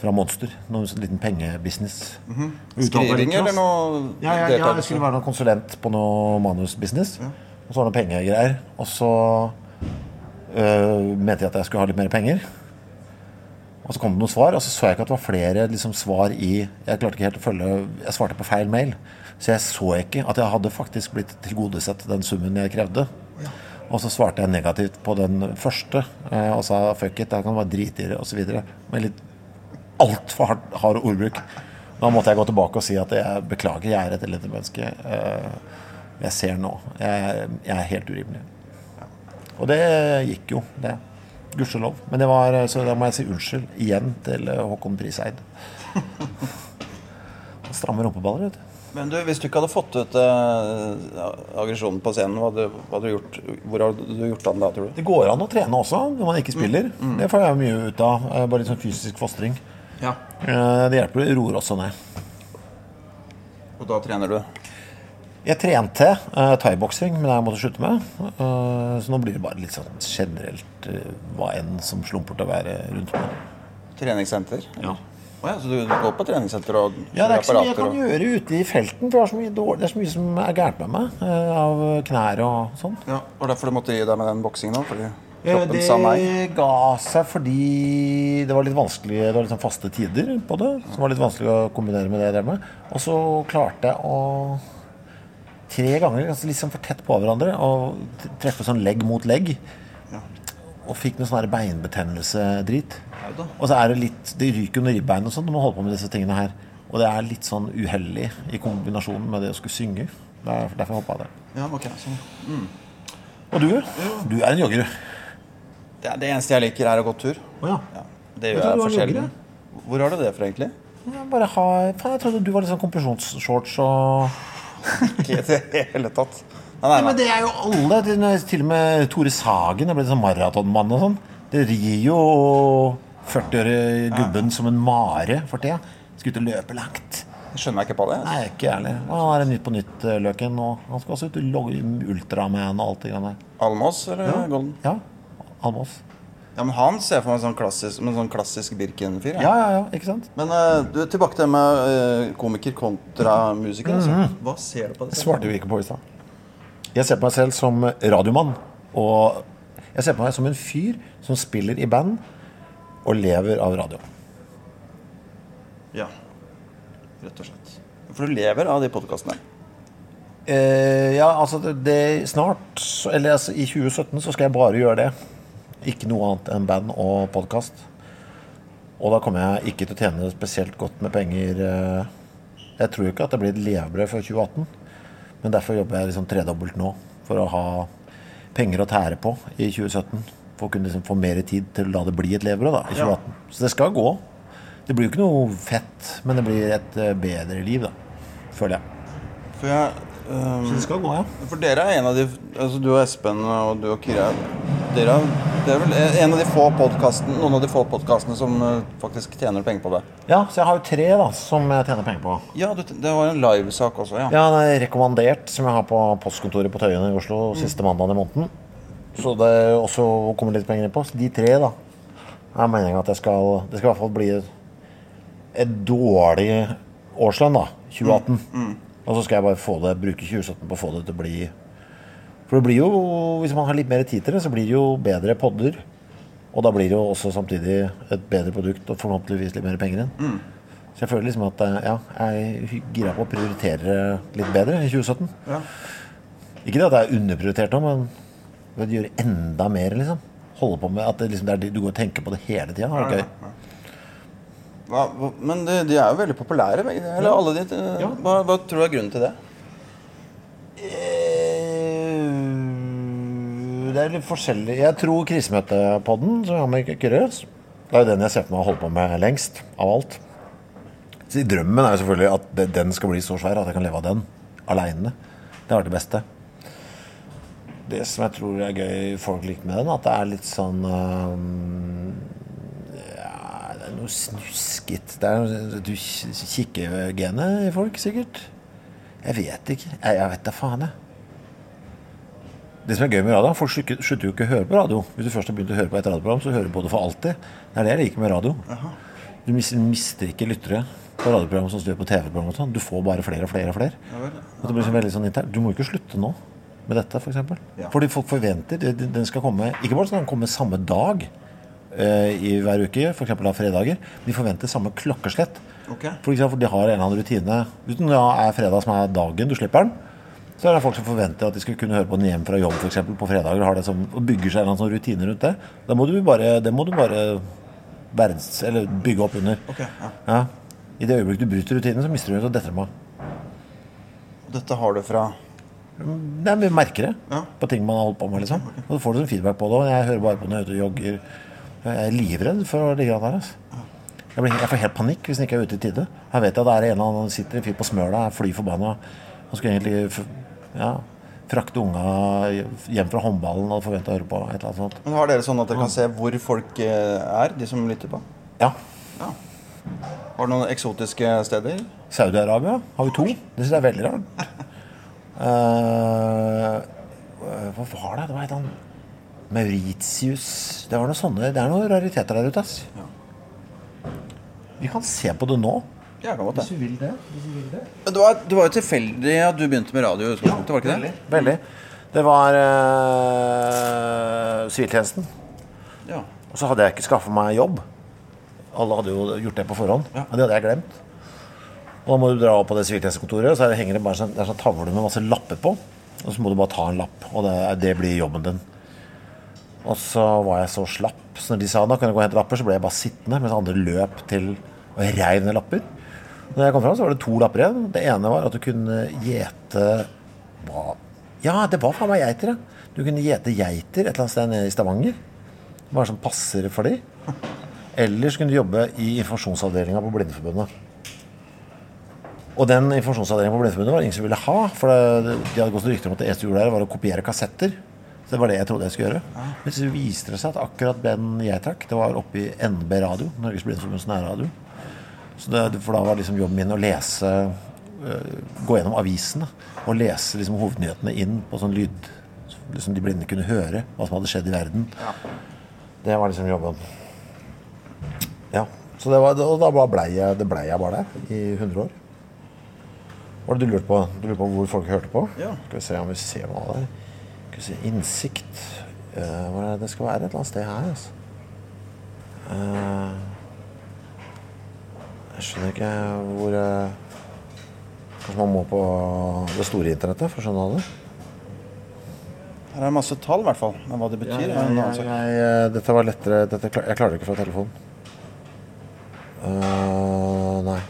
fra Monster. Noen sånn liten pengebusiness. Mm -hmm. Skriving eller noe Ja, ja, ja, jeg skulle være noen konsulent på noe manusbusiness. Og så var det noen pengegreier. Og så øh, mente jeg at jeg skulle ha litt mer penger. Og så kom det noen svar, og så så jeg ikke at det var flere liksom, svar i Jeg klarte ikke helt å følge Jeg svarte på feil mail. Så jeg så ikke at jeg hadde faktisk blitt tilgodesett den summen jeg krevde. Og så svarte jeg negativt på den første eh, og sa fuck it, jeg kan være drite i det osv. Med litt altfor hard, hard ordbruk. Da måtte jeg gå tilbake og si at jeg beklager, jeg er et elendig menneske. Eh, Jeg ser nå. Jeg, jeg er helt urimelig. Og det gikk jo, det. Gudskjelov. Men det var, så da må jeg si unnskyld igjen til eh, Håkon Priseid. Stramme rumpeballer, vet du. Men du, hvis du ikke hadde fått ut eh, aggresjonen på scenen, hva hadde, hva hadde du gjort, hvor hadde du gjort av den da, tror du? Det går an å trene også når man ikke spiller. Det får jeg mye ut av. eh, Bare litt sånn fysisk fostring. Ja. Eh, Det hjelper, det roer også ned. Og da trener du? Jeg trente uh, thaiboksing, men jeg måtte slutte med. Uh, så nå blir det bare litt sånn generelt uh, hva enn som slumper til å være rundt meg. Treningssenter? Ja. Oh, ja, så du går på treningssenter og Ja, det er ikke så mye jeg kan og- gjøre ute i felten, for det er så mye, dårlig, det er så mye som er gærent med meg. Uh, av knær og sånn. Ja, og derfor du måtte gi deg med den boksingen nå? Fordi kroppen sa nei? Det ga seg fordi det var litt vanskelig Det var sånn faste tider på det, som var litt vanskelig å kombinere med det jeg drev med. Og så klarte jeg å tre ganger, altså sånn for tett på hverandre, og treffe sånn legg mot legg. Og fikk noe sånn beinbetennelse-drit. Og så er det litt Det ryker under ribbeinet ribbein og sånn når man holder på med disse tingene her. Og det er litt sånn uheldig i kombinasjon med det å skulle synge. Det er Derfor hoppa jeg det. Ja, okay, Sånn. Og du? Du er en jogger. Det, det eneste jeg liker, er å gå tur. Oh, ja. Ja, det gjør jeg, jeg for sjelden. Hvor har du det fra, egentlig? Jeg bare har jeg trodde du var litt sånn kompresjonsshorts og Ikke i det hele tatt. Nei, Nei, nei, men det er jo alle. Til og med Tore Sagen er blitt sånn maratonmann og sånn. Det rir jo 40-årige gubben som en mare for tida. Skal ut og løpe langt. Skjønner jeg ikke på det. Nei, ikke jeg heller. Han er en Nytt på Nytt-løken. Og han skal også ut og logge Ultraman og alt det greiene der. Almås eller Golden? Ja. Almås. Ja, men han ser for meg sånn klassisk, som en sånn klassisk Birken-fyr. Ja, ja, ja. Ikke sant? Men uh, du, tilbake til det med uh, komiker kontra musiker. Altså. Hva ser du på det? Svarte vi ikke på i stad. Jeg ser på meg selv som radiomann. Og jeg ser på meg som en fyr som spiller i band og lever av radio. Ja, rett og slett. For du lever av de podkastene? Uh, ja, altså det, det Snart, eller altså, i 2017, så skal jeg bare gjøre det. Ikke noe annet enn band og podkast. Og da kommer jeg ikke til å tjene spesielt godt med penger. eh, Jeg tror ikke at det blir et levebrød før 2018. Men derfor jobber jeg liksom tredobbelt nå. For å ha penger å tære på i 2017. For å kunne liksom få mer tid til å la det bli et levebrød da, i 2018. Så det skal gå. Det blir jo ikke noe fett, men det blir et eh, bedre liv, da. Føler jeg. For, jeg, um, Så det skal gå, ja. for dere er en av de altså Du og Espen og du og Kyrre dere, er- det er vel en av de få podcasten, noen av de få podkastene som eh, faktisk tjener penger på det. Ja, så jeg har jo tre da, som jeg tjener penger på. Ja, det var en livesak også, ja. Ja, den er rekommandert, som jeg har på postkontoret på Tøyen i Oslo siste mandag i måneden. Så det er også kommer litt penger inn på. Så de tre, da, er meningen at jeg skal Det skal i hvert fall bli et, dårlig årslønn, da. 2018. Og så skal jeg bare få det, bruke 2017 på å få det til å bli For det blir jo, hvis man har litt mer tid til det, så blir det jo bedre podder. Og da blir det jo også samtidig et bedre produkt og forhåpentligvis litt mer penger igjen. Så jeg føler liksom at eh, ja, jeg gira på å prioritere litt bedre i 2017. Ja. Ikke det at jeg er underprioritert nå, men gjøre enda mer, liksom. Holde på med at det, liksom, det er, du går og tenker på det hele tida. Det er gøy. Hva, men de, de er jo veldig populære, begge Eller Eller alle de. eh, Hva, hva tror du er grunnen til det? Det er litt forskjellig. Jeg tror krisemøtepodden, som har med Kyrøs, det er jo den jeg ser for meg å holde på med lengst av alt. Så Drømmen er jo selvfølgelig at den skal bli så svær at jeg kan leve av den aleine. Det har vært det beste. Det som jeg tror er gøy folk liker med den, at det er litt sånn um, Ja, det er noe snusket. Det er Du kikker genet i folk, sikkert. Jeg vet ikke. Jeg, jeg vet da faen, jeg. Det som er gøy med radio, Folk slutter jo ikke å høre på radio. Hvis du først har begynt å høre på et radioprogram, så hører du på det for alltid. Det er det jeg liker med radio. Du mis- mister ikke lyttere på radioprogram som du gjør på TV-program. og sånn. Du får bare flere og flere og flere. Og det blir sånn veldig sånn. Du må jo ikke slutte nå med dette, f.eks. For eksempel. Ja. Fordi folk forventer Den skal komme Ikke bare skal den komme samme dag uh, i hver uke, f.eks. av fredager. De forventer samme klokkeslett. Okay. For eksempel, de har en eller annen rutine. Uten det da er fredag som er dagen du slipper den, så er det folk som forventer at de skal kunne høre på den hjem fra jobb for eksempel, på fredager. Har det som, og bygger seg en sånn rutine rundt det. Da må du bare, det må du bare verdens, eller bygge opp under. Okay, ja. Ja. I det øyeblikk du bryter rutinen, så mister du det, og detter av. Dette har du fra Nei, Vi merker det Ja. på ting man har holdt på med. liksom Og så får du sånn feedback på det. Og jeg hører bare på når jeg er ute og jogger. Jeg er livredd for ligge an der. Altså. Jeg, blir, jeg får helt panikk hvis den ikke er ute i tide. Her vet jeg at det er en eller annen sitter en fyr på Smøla, er fly forbanna. Han skulle egentlig ja, frakte unga hjem fra håndballen og forvente å høre på et eller annet sånt. Men Har dere sånn at dere kan se hvor folk eh, er, de som lytter på? Ja. Ja. Har du noen eksotiske steder? Saudi-Arabia har vi to. Det syns jeg er veldig rart. uh, hva var det? Det var et annet Mauritius Det var noe sånne Det er noen rariteter der ute, ass. Vi kan se på det nå. Ja, kan godt det. du vil det. Men det var, det var jo tilfeldig at du begynte med radio Ja, var det ikke det? Veldig. Det var eh, siviltjenesten. Ja. Og så hadde jeg ikke skaffa meg jobb. Alle hadde jo gjort det på forhånd. Ja. Men det hadde jeg glemt. Og da må du dra opp på det siviltjenestekontoret, og så er det- henger det bare sånn, det er sånn tavle med masse lapper på. Og så må du bare ta en lapp, og det, det blir jobben din. Og så var jeg så slapp, så når de sa da kan du gå og hente lapper, så ble jeg bare sittende mens andre løp til og reiv ned lapper. Når jeg kom fram, så var det to lapper igjen. Det ene var at du kunne gjete hva? Ja, det var faen meg geiter, ja. Du kunne gjete geiter et eller annet sted nede i Stavanger. Bare som passer for de. Eller så kunne du jobbe i informasjonsavdelinga på Blindeforbundet. Og den informasjonsavdelingen på Blindeforbundet var det ingen som ville ha. For det, de hadde gått rykter om at det eneste du gjorde der, var å kopiere kassetter. Så det var det jeg trodde jeg skulle gjøre. Men så viste det seg at akkurat den jeg trakk, det var oppe i NB Radio. Norges Blindeforbunds nærradio. Så det, for da var liksom jobben min å lese øh, Gå gjennom avisene og lese liksom hovednyhetene inn på sånn lyd liksom de blinde kunne høre hva som hadde skjedd i verden. Det var liksom jobben. Ja. Så det var, og da blei jeg, ble jeg bare der i 100 år. Hva var det du lurte på? Du lurte på hvor folk hørte på? Ja. Skal vi se om vi ser hva det er. Skal vi se Innsikt. uh, hvor er det det skal være? Et eller annet sted her, altså. Eh, jeg skjønner ikke hvor eh, Kanskje man må på det store internettet for å skjønne det? Her er det masse tall, i hvert fall. Men hva det betyr, ja, ja, ja, sak. jeg, eh, dette var lettere dette, Jeg klarer det ikke fra telefonen. Uh, nei.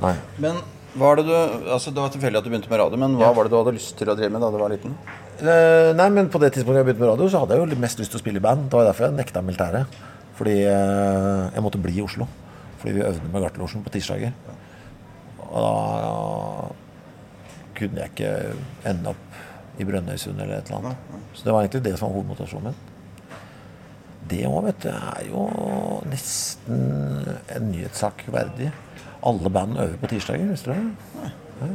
Nei. Men hva er det du Altså, det var tilfeldig at du begynte med radio, men hva var det du hadde lyst til å drive med da du var liten? Uh, nei, men på det tidspunktet jeg begynte med radio, så hadde jeg jo mest lyst til å spille i band. Det var derfor jeg nekta militæret. Fordi uh, jeg måtte bli i Oslo. Fordi vi øvde med Gartelosjen på tirsdager. Og da kunne jeg ikke ende opp i Brønnøysund eller et eller annet. Så det var egentlig det som var hovedmotivasjonen min. Det òg, vet du, er jo nesten en nyhetssak verdig. Alle band øver på tirsdager, visste du det?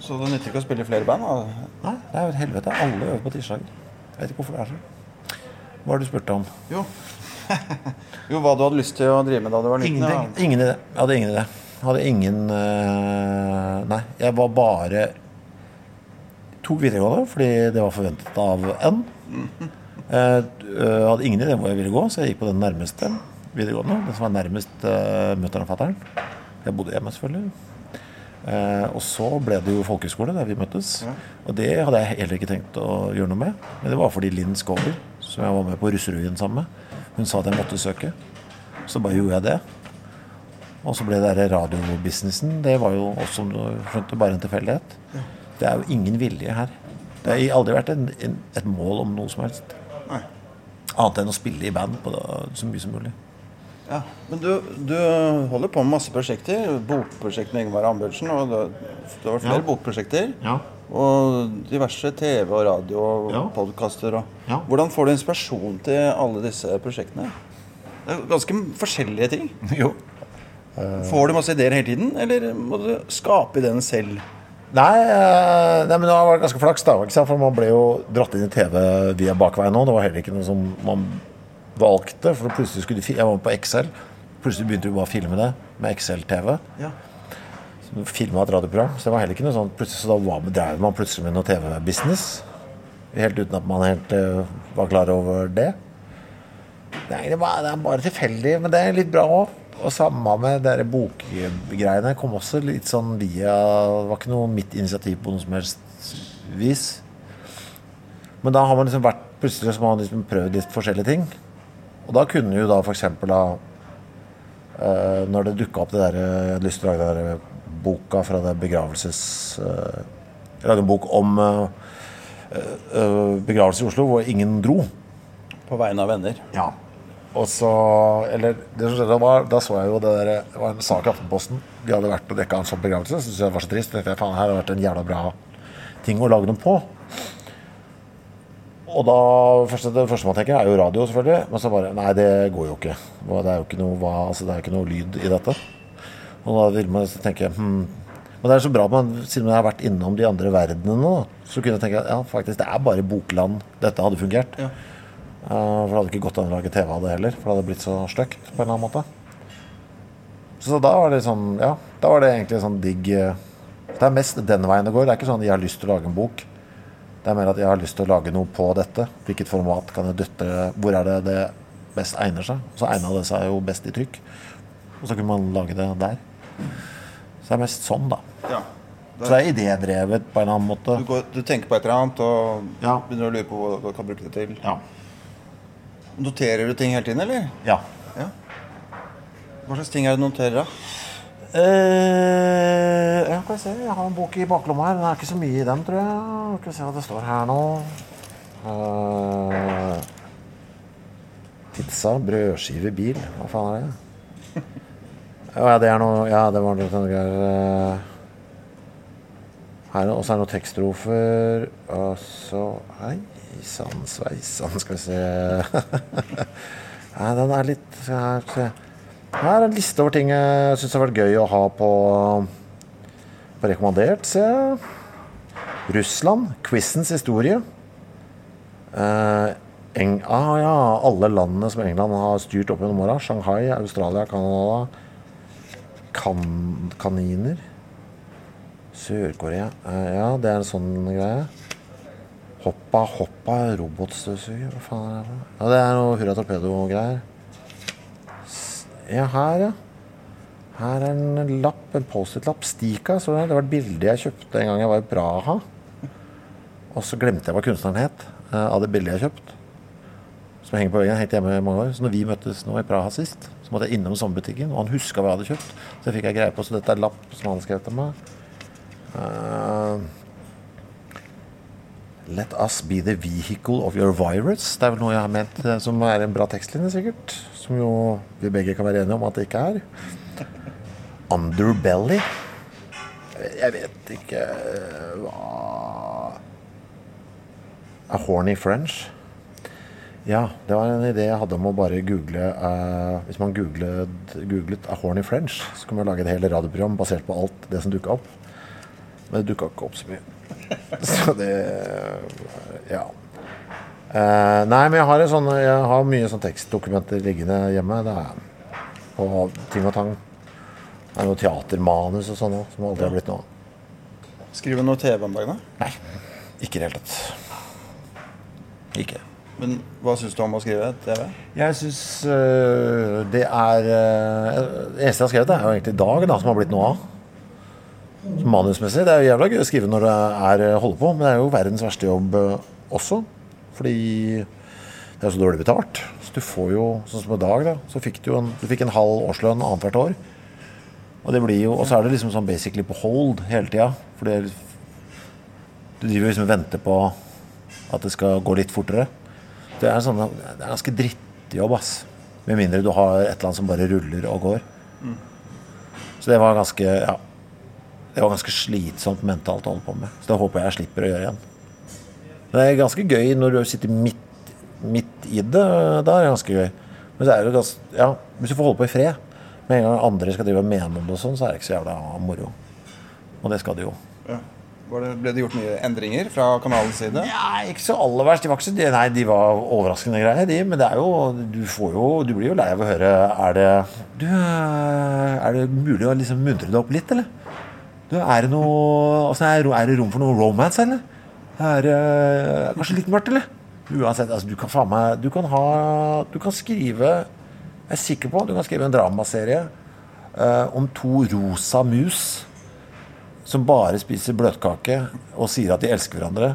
Så det nytter ikke å spille i flere band? Da. Nei, det er jo et helvete. Alle øver på tirsdager. Jeg vet ikke hvorfor det er sånn. Hva har du spurt om? Jo. [laughs] jo, hva du hadde lyst til å drive med da du var liten? Ingenting. Ingen idé. Jeg hadde ingen idé. Hadde ingen uh, Nei, jeg var bare Tok videregående fordi det var forventet av N. Jeg øh, hadde ingen idé hvor jeg ville gå, så jeg gikk på den nærmeste. videregående. Den som var nærmest uh, mutter'n og fatter'n. Jeg bodde hjemme, selvfølgelig. Eh, og så ble det jo folkehøyskole der vi møttes. Og det hadde jeg heller ikke tenkt å gjøre noe med. Men det var fordi Linn Skåber, som jeg var med på Russerevyen sammen med, hun sa at jeg måtte søke. Så bare gjorde jeg det. Og så ble det der radiobusinessen. Det var jo også, som du skjønte, bare en tilfeldighet. Det er jo ingen vilje her. Det har aldri vært en, en, et mål om noe som helst. Nei. Annet enn å spille i band på det, så mye som mulig. Ja, Men du, du holder på med masse prosjekter. Bokprosjekt med Ingvar Ambjørnsen. Og det, det var flere Ja. bokprosjekter. Ja. Og diverse TV og radio og Ja. podkaster. Ja. Hvordan får du inspirasjon til alle disse prosjektene? Det er ganske forskjellige ting. Jo. Får du masse ideer hele tiden, eller må du skape ideene selv? Nei, eh, nei, men det vært ganske flaks, da. For man ble jo dratt inn i TV via bakveien nå. Det var heller ikke noe som man valgte. For plutselig skulle de Jeg var på Excel. Plutselig begynte vi bare å filme det med Excel-TV. Ja. Filma et radioprogram. Så det var heller ikke noe sånn plutselig, Så da var, drev man plutselig med noe TV-business. Helt uten at man helt uh, var klar over det. Nei, det, var, det er bare tilfeldig, men det er litt bra òg. Og samme med de bokgreiene. Kom også litt sånn via Det var ikke noe mitt initiativ på noe som helst vis. Men da har man liksom vært Plutselig så har man liksom prøvd litt forskjellige ting. Og da kunne jo da f.eks. da eh, Når det dukka opp det der eh, Jeg hadde lyst til å lage den der boka fra det begravelses... eh, lage en bok om eh, eh, begravelser i Oslo hvor ingen dro. På vegne av venner. Ja. Og så Eller det som skjedde var, da så jeg jo det der Det var en sak i Aftenposten. De hadde vært og dekka en sånn begravelse. Så syntes jeg det var så trist. Tenkte jeg faen, her hadde vært en jævla bra ting å lage noe på. Og da første, Det første man tenker, er jo radio, selvfølgelig. Men så bare Nei, det går jo ikke. Det er jo ikke noe, altså, det er ikke noe lyd i dette. Og da vil man tenke hm. Men det er så bra, man, siden man har vært innom de andre verdenene så kunne jeg tenke at ja, faktisk, det er bare bokland dette hadde fungert. Ja. Uh, For det hadde ikke gått an å lage TV av det heller, for det hadde blitt så stygt på en eller annen måte. Så da var det sånn, ja, da var det egentlig sånn digg eh, Det er mest den veien det går. Det er ikke sånn jeg har lyst til å lage en bok. Det er mer at jeg har lyst til å lage noe på dette. Hvilket format kan jeg døtte Hvor er det det best egner seg? Og Så egna det seg jo best i trykk. Og så kunne man lage det der. Så det er mest sånn, da. Ja. Så det er idédrevet på en annen måte. Du, går, du tenker på et eller annet og Ja. begynner å lure på hva du kan bruke det til. Ja. Noterer du ting hele tiden, eller? ja. Ja. Hva slags ting er det du noterer, da? Eh, ja, kan vi se. Jeg har en bok i baklomma her. Det er ikke så mye i den, tror jeg. Skal vi se hva det står her nå. Uh, pizza, brødskive, bil. Hva faen er det? Ja, det er noe Ja, det var noe greier. eh. Her er det også er det noen tekststrofer. Og så Hei sann sveisann, skal vi se [laughs] Nei, den er litt Her, se. Her er en liste over ting jeg syns har vært gøy å ha på, på rekommandert, jeg. Russland. Quizens historie. Eh, Eng ah, ja, alle landene som England har styrt opp gjennom åra. Shanghai, Australia, Canada. Kan, kaniner. Sør-Korea. Eh, ja, det er en sånn greie. Hoppa Hoppa robotstøvsuger. Hva faen er det? Ja, det er noe Hurra Torpedo-greier. Ja, her, ja. Her er en lapp, en Post-It-lapp. Stika, så det. Det var et bilde jeg kjøpte en gang jeg var i Praha. Og så glemte jeg hva kunstneren het eh, av det bildet jeg kjøpte. Som henger på veggen. helt hjemme i mange år. Så når vi møttes nå i Praha sist, så måtte jeg innom sommerbutikken, og han huska hva jeg hadde kjøpt. Så det fikk jeg greie på, så dette er lapp som han skrevet til meg. Eh, Let us be the vehicle of your virus. Det er vel noe jeg har ment eh, som er en bra tekstlinje, sikkert. Som jo vi begge kan være enige om at det ikke er. Underbelly. Jeg vet ikke eh, hva A horny French. Ja, det var en idé jeg hadde om å bare google uh, Hvis man googlet, googlet A horny French, så kunne man lage et helt radioprogram basert på alt det som dukka opp. Men det dukka ikke opp så mye. [laughs] Så det Ja. Uh, nei, men jeg har, en sånn, jeg har mye sånn tekstdokumenter liggende hjemme. Det er på ting og tang. Det er noe teatermanus og sånn òg, som aldri har blitt noe av. Skriver du noe TV om dagen, da? Nei, ikke i det hele tatt. Ikke. Men hva syns du om å skrive TV? Jeg syns det er uh, Det eneste jeg har skrevet, er jo egentlig Dag, da, som har blitt noe av. Manusmessig. Det er jo jævla gøy å skrive når det er øh, holder på, men det er jo verdens verste jobb øh, også. Fordi det er så dårlig betalt. Så du får jo, sånn som i dag, da, så fikk du, en, du fikk en halv årslønn annethvert år. Og det blir jo, og så er det liksom sånn basically på hold hele tida. For det, du driver jo liksom og venter på at det skal gå litt fortere. Det er, sånn, det er ganske drittjobb, ass. Med mindre du har et eller annet som bare ruller og går. Så det var ganske ja, det var ganske slitsomt mentalt å holde på med. Så det håper jeg jeg slipper å gjøre igjen. Men det er ganske gøy når du sitter midt, midt i det. Da er det ganske gøy. Men så er det ganske, ja, hvis du får holde på i fred Med en gang andre skal drive og mene om det, og sånn, så er det ikke så jævla moro. Og det skal det jo. Ja. Det, ble det gjort mye endringer fra kanalens side? Nei, ikke så aller verst. De var, så, nei, de var overraskende greier, de. Men det er jo Du får jo Du blir jo lei av å høre Er det Du, øh, er det mulig å liksom muntre deg opp litt, eller? Du, er det noe altså, er, det rom for noe romance, eller? Er det uh, kanskje litt mørkt, eller? Uansett, altså, du kan faen meg Du kan ha Du kan skrive Jeg er sikker på Du kan skrive en dramaserie uh, om to rosa mus som bare spiser bløtkake og sier at de elsker hverandre.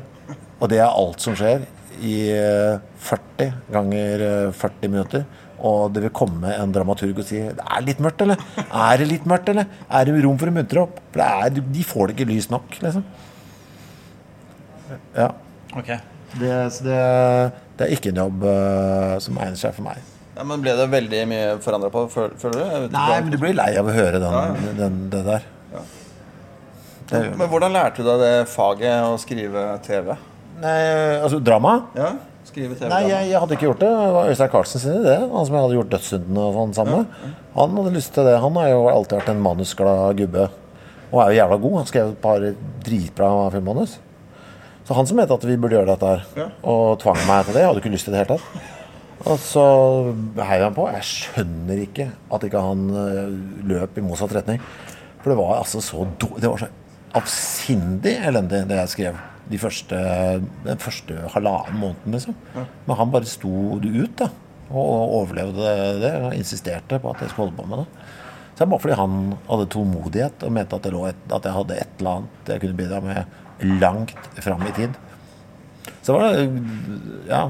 Og det er alt som skjer i eh, 40 ganger eh, 40 minutter. Og det vil komme en dramaturg og si Det er litt mørkt, eller? Er det litt mørkt, eller? Er det rom for å muntre opp? For det er, de får det ikke lyst nok, liksom. Ja. Ok. Det, det, det er ikke en jobb uh, som egner seg for meg. Ja, men Ble det veldig mye forandra på, føl- føler du? Nei, men du blir lei av å høre den, Ja, ja. den, det der. Det, Men hvordan lærte du deg det faget å skrive TV? nei, altså drama? Ja, skrive TV Nei, jeg, jeg hadde ikke gjort det. Det var Øystein Carlsen sin idé. Han som jeg hadde gjort Dødssynden og sånn sammen med. Han hadde lyst til det. Han har jo alltid vært en manusglad gubbe. Og er jo jævla god. Han skrev et par dritbra filmmanus. Så han som mente at vi burde gjøre dette her, Ja. og tvang meg til det. Jeg hadde ikke lyst til det i det hele tatt. Og så heiv han på. Jeg skjønner ikke at ikke han øh, løp i motsatt retning. For det var altså så do Det var så avsindig elendig, det jeg skrev. De første, den første halvannen måneden, liksom. Men han bare sto det ut, da. Og overlevde det. Og insisterte på at jeg skulle holde på med det. Så det er bare fordi han hadde tålmodighet og mente at, det et, at jeg hadde et eller annet jeg kunne bidra med langt fram i tid. Så det var ja,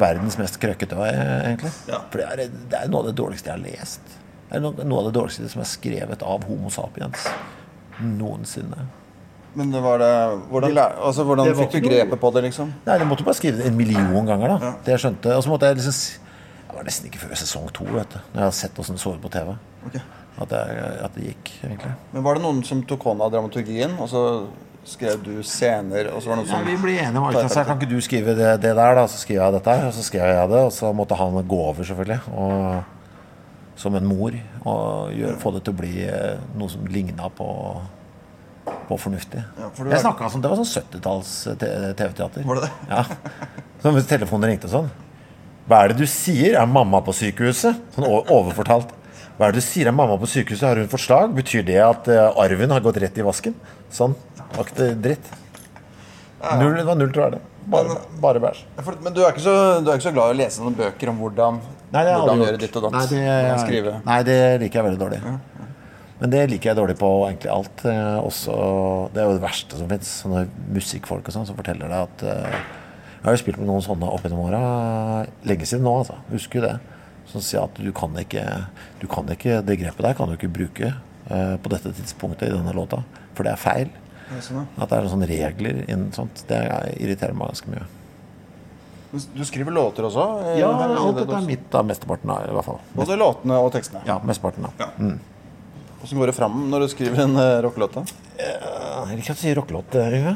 verdens mest krøkkete, egentlig. Ja. For det er, det er noe av det dårligste jeg har lest. Det er noe, noe av det dårligste som er skrevet av Homo sapiens noensinne. Men det var det Hvordan, altså, hvordan Det fikk du grepet på det, liksom? Nei, du måtte bare skrive det en million ganger, da. Ja. Det jeg skjønte. Og så måtte jeg liksom Det var nesten ikke før sesong to, vet du. Når jeg hadde sett åssen det så ut på TV. Okay. At, jeg, at det gikk, egentlig. Men Var det noen som tok hånd av dramaturgien, og så skrev du scener, og så var det noen som vi ble enige om alt. Altså, Kan ikke du skrive det, det der, da? Så skriver jeg dette her. Og så skrev jeg det, og så måtte han gå over, selvfølgelig. Og, som en mor. Og gjøre, få det til å bli eh, noe som ligna på, på fornuftig. Ja, for jeg snakka sånn, Det var sånn 70-talls TV-teater. Var det det? Ja. Så hvis telefonen ringte sånn Hva er det du sier? Er mamma på sykehuset? Sånn overfortalt. Hva er det du sier? Er mamma på sykehuset? Har hun fått slag? Betyr det at eh, arven har gått rett i vasken? Sånn. Akte dritt. Null, det var null troverdig. Bare, bare bæsj. Ja, Men du er, ikke så, du er ikke så glad i å lese noen bøker om hvordan, Nei, det hvordan gjøre ditt og datt? Nei, det, jeg, nei, det liker jeg veldig dårlig. Men det liker jeg dårlig på egentlig alt. Eh, Også, det er jo det verste som fins. Sånne musikkfolk og sånn som forteller deg at eh, Jeg har jo spilt med noen sånne opp gjennom åra. Lenge siden nå, altså. Husker jo det. Som sier at du kan ikke Du kan ikke Det grepet der kan du ikke bruke eh, på dette tidspunktet i denne låta. For det er feil. Ja, sånn. At det er sånne regler innen sånt. Det irriterer meg ganske mye. Du skriver låter også? Ja, alt det dette er mitt, da. Mesteparten av, i hvert fall. Både låtene og tekstene. Ja, mesteparten av. Hvordan går det fram når du skriver en uh, rockelåt? Jeg liker å si rockelåt, eh.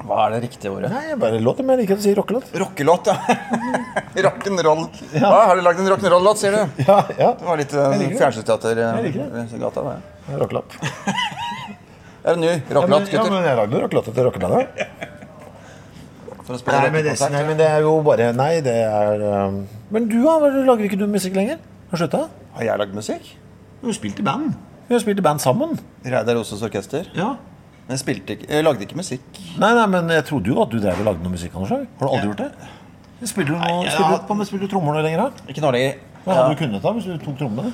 Hva er det riktige ordet? Nei, jeg bare låter, men jeg liker å si rockelåt. Rockelåt, ja. [laughs] Rock'n'roll. Ja, har du lagd en rock'n'roll-låt, sier du? [laughs] Ja, ja. Det var litt uh, liker det. fjernsynsteater Jeg liker i gata. Det Rockelåt. [laughs] er det ny rockelåt, ja, men jeg lagde rockelåt til rockebandet. Nei, men det, nei, men det er jo bare Nei, det er um... Men du, da? Lager ikke du musikk lenger? Har slutta? Har jeg lagd musikk? Du har spilt i band. Vi har spilt i band sammen. Reidar Roses Orkester. Ja. Men jeg, spilte ikke, jeg lagde ikke musikk. Nei, nei, men jeg trodde jo at du drev og lagde noe musikk, Anders. Har du aldri gjort det? Spiller du, noe, ja. spiller, du, på- spiller du trommer noe lenger? da? Ikke nå lenger. Hva hadde du kunnet da hvis du tok trommene?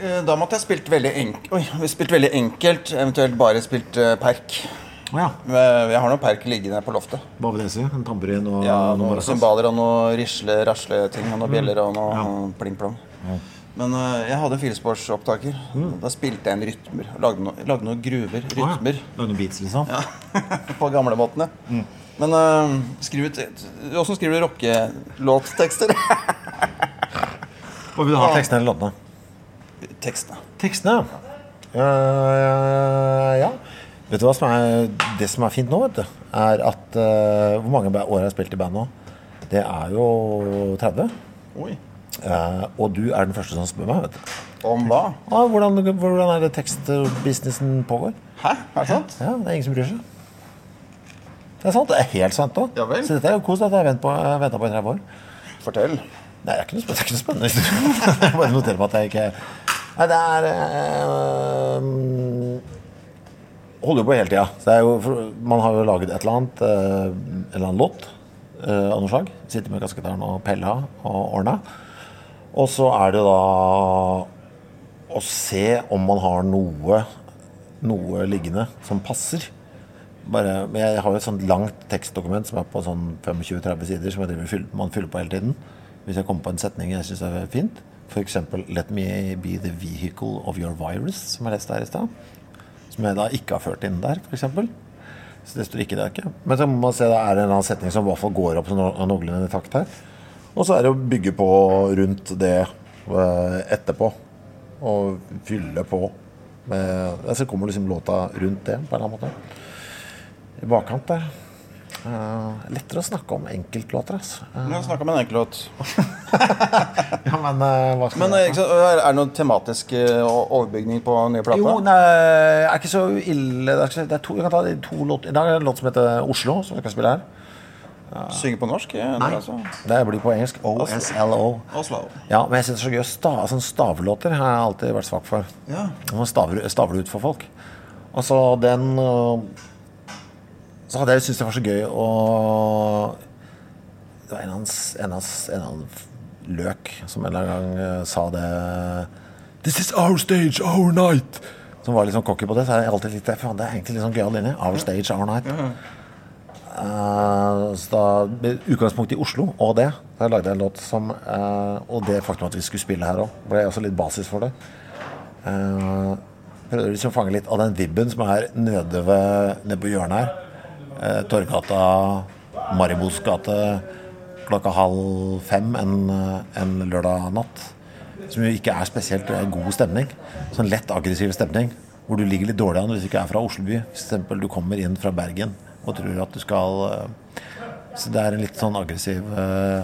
Eh, Da måtte jeg spilt veldig enkelt Oi, spilt veldig enkelt, eventuelt bare spilt uh, perk. Ja. Eh, Jeg har noen perk liggende på loftet. Si? En tamburin og Ja, Noen cymbaler og noen risle, rasle-ting. Og noen bjeller og noe pling-plong. Men uh, jeg hadde firesporsopptaker. Da spilte jeg en rytmer. Lagde, no lagde noen gruver. Å ja. Rytmer. Lage noen beats, liksom? [laughs] på gamlemåtene. Men uh, skriv ut Åssen skriver du rockelåttekster? [laughs] Hva vil du ha? Tekstene eller låtene? Tekstene. Tekstene, ja. Uh, ja. Vet du hva som er det som er fint nå, vet du? Er at eh, Hvor mange år har jeg spilt i band nå? Det er jo 30. Oi. Eh, og du er den første som spør meg. Om hva? Ah, hvordan, hvordan er det tekstbusinessen pågår? Hæ? Er det sant? Ja, det er ingen som bryr seg. Det er sant. Det er helt sant òg. Ja. Så dette er jo kos. Dette har jeg venta på i 30 år. Fortell. Nei, det er ikke noe det er ikke noe spennende. [laughs] Jeg bare noterer meg at jeg ikke Nei, det er øh, Holder jo på hele tida. Man har jo laget et eller annet, øh, en eller annen låt øh, av noe slag. Sitter med kasketaren og pella og ordna. Og så er det da å se om man har noe, noe liggende som passer. Bare, jeg har jo et sånt langt tekstdokument som er på sånn 25-30 sider, som driver man fyller på hele tiden. Hvis jeg kommer på en setning jeg syns er fint. F.eks. 'Let me be the vehicle of your virus', som jeg leste her i stad. Som jeg da ikke har ført inn der, f.eks. Så det står ikke der. ikke Men så må man se da er det en annen setning som i hvert fall går opp noenlunde i takt her. Og så er det å bygge på rundt det eh, etterpå. Og fylle på. Med, så kommer liksom låta rundt det på en eller annen måte. I bakkant der. Uh, lettere å snakke om enkeltlåter, altså. Uh, Jeg snakke om en enkeltlåt. [laughs] ja, men uh, hva skal Men jeg- så, er det noen tematisk uh, overbygning på nye plater? Jo, nei, det er ikke så ille. Det er, det to, jeg kan ta to låter. I dag er det en låt som heter Oslo, som vi kan spille her. Synge på norsk? Nei. det, altså. Det blir på engelsk. OSLO. Oslo. Ja, men jeg synes det er så gøy sta, stave sånne stavelåter. har jeg alltid vært svak for. Ja. Man staver, staver ut for folk. Og så den øh, Så hadde jeg syntes det var så gøy å Det var en av hans, en av hans, en av hans løk som en eller annen gang øh, sa det This is our stage, our night. Som var litt sånn cocky på det. Så har jeg alltid likt det. Faen, det er egentlig litt sånn gøyal linje. Our stage, our night. Eh, så da, med utgangspunkt i Oslo og det, da lagde jeg en låt som uh, Og det faktum at vi skulle spille her òg, ble også litt basis for det. Uh, prøvde liksom å fange litt av den vibben som er nede, ved, nede på hjørnet her. Uh, Torgata, Maribos gate, klokka halv fem en, en lørdag natt. Som jo ikke er spesielt er god stemning. Sånn lett aggressiv stemning. Hvor du ligger litt dårlig an hvis du ikke er fra Oslo by. eksempel du kommer inn fra Bergen og tror at du skal eh, Så det er en litt sånn aggressiv eh,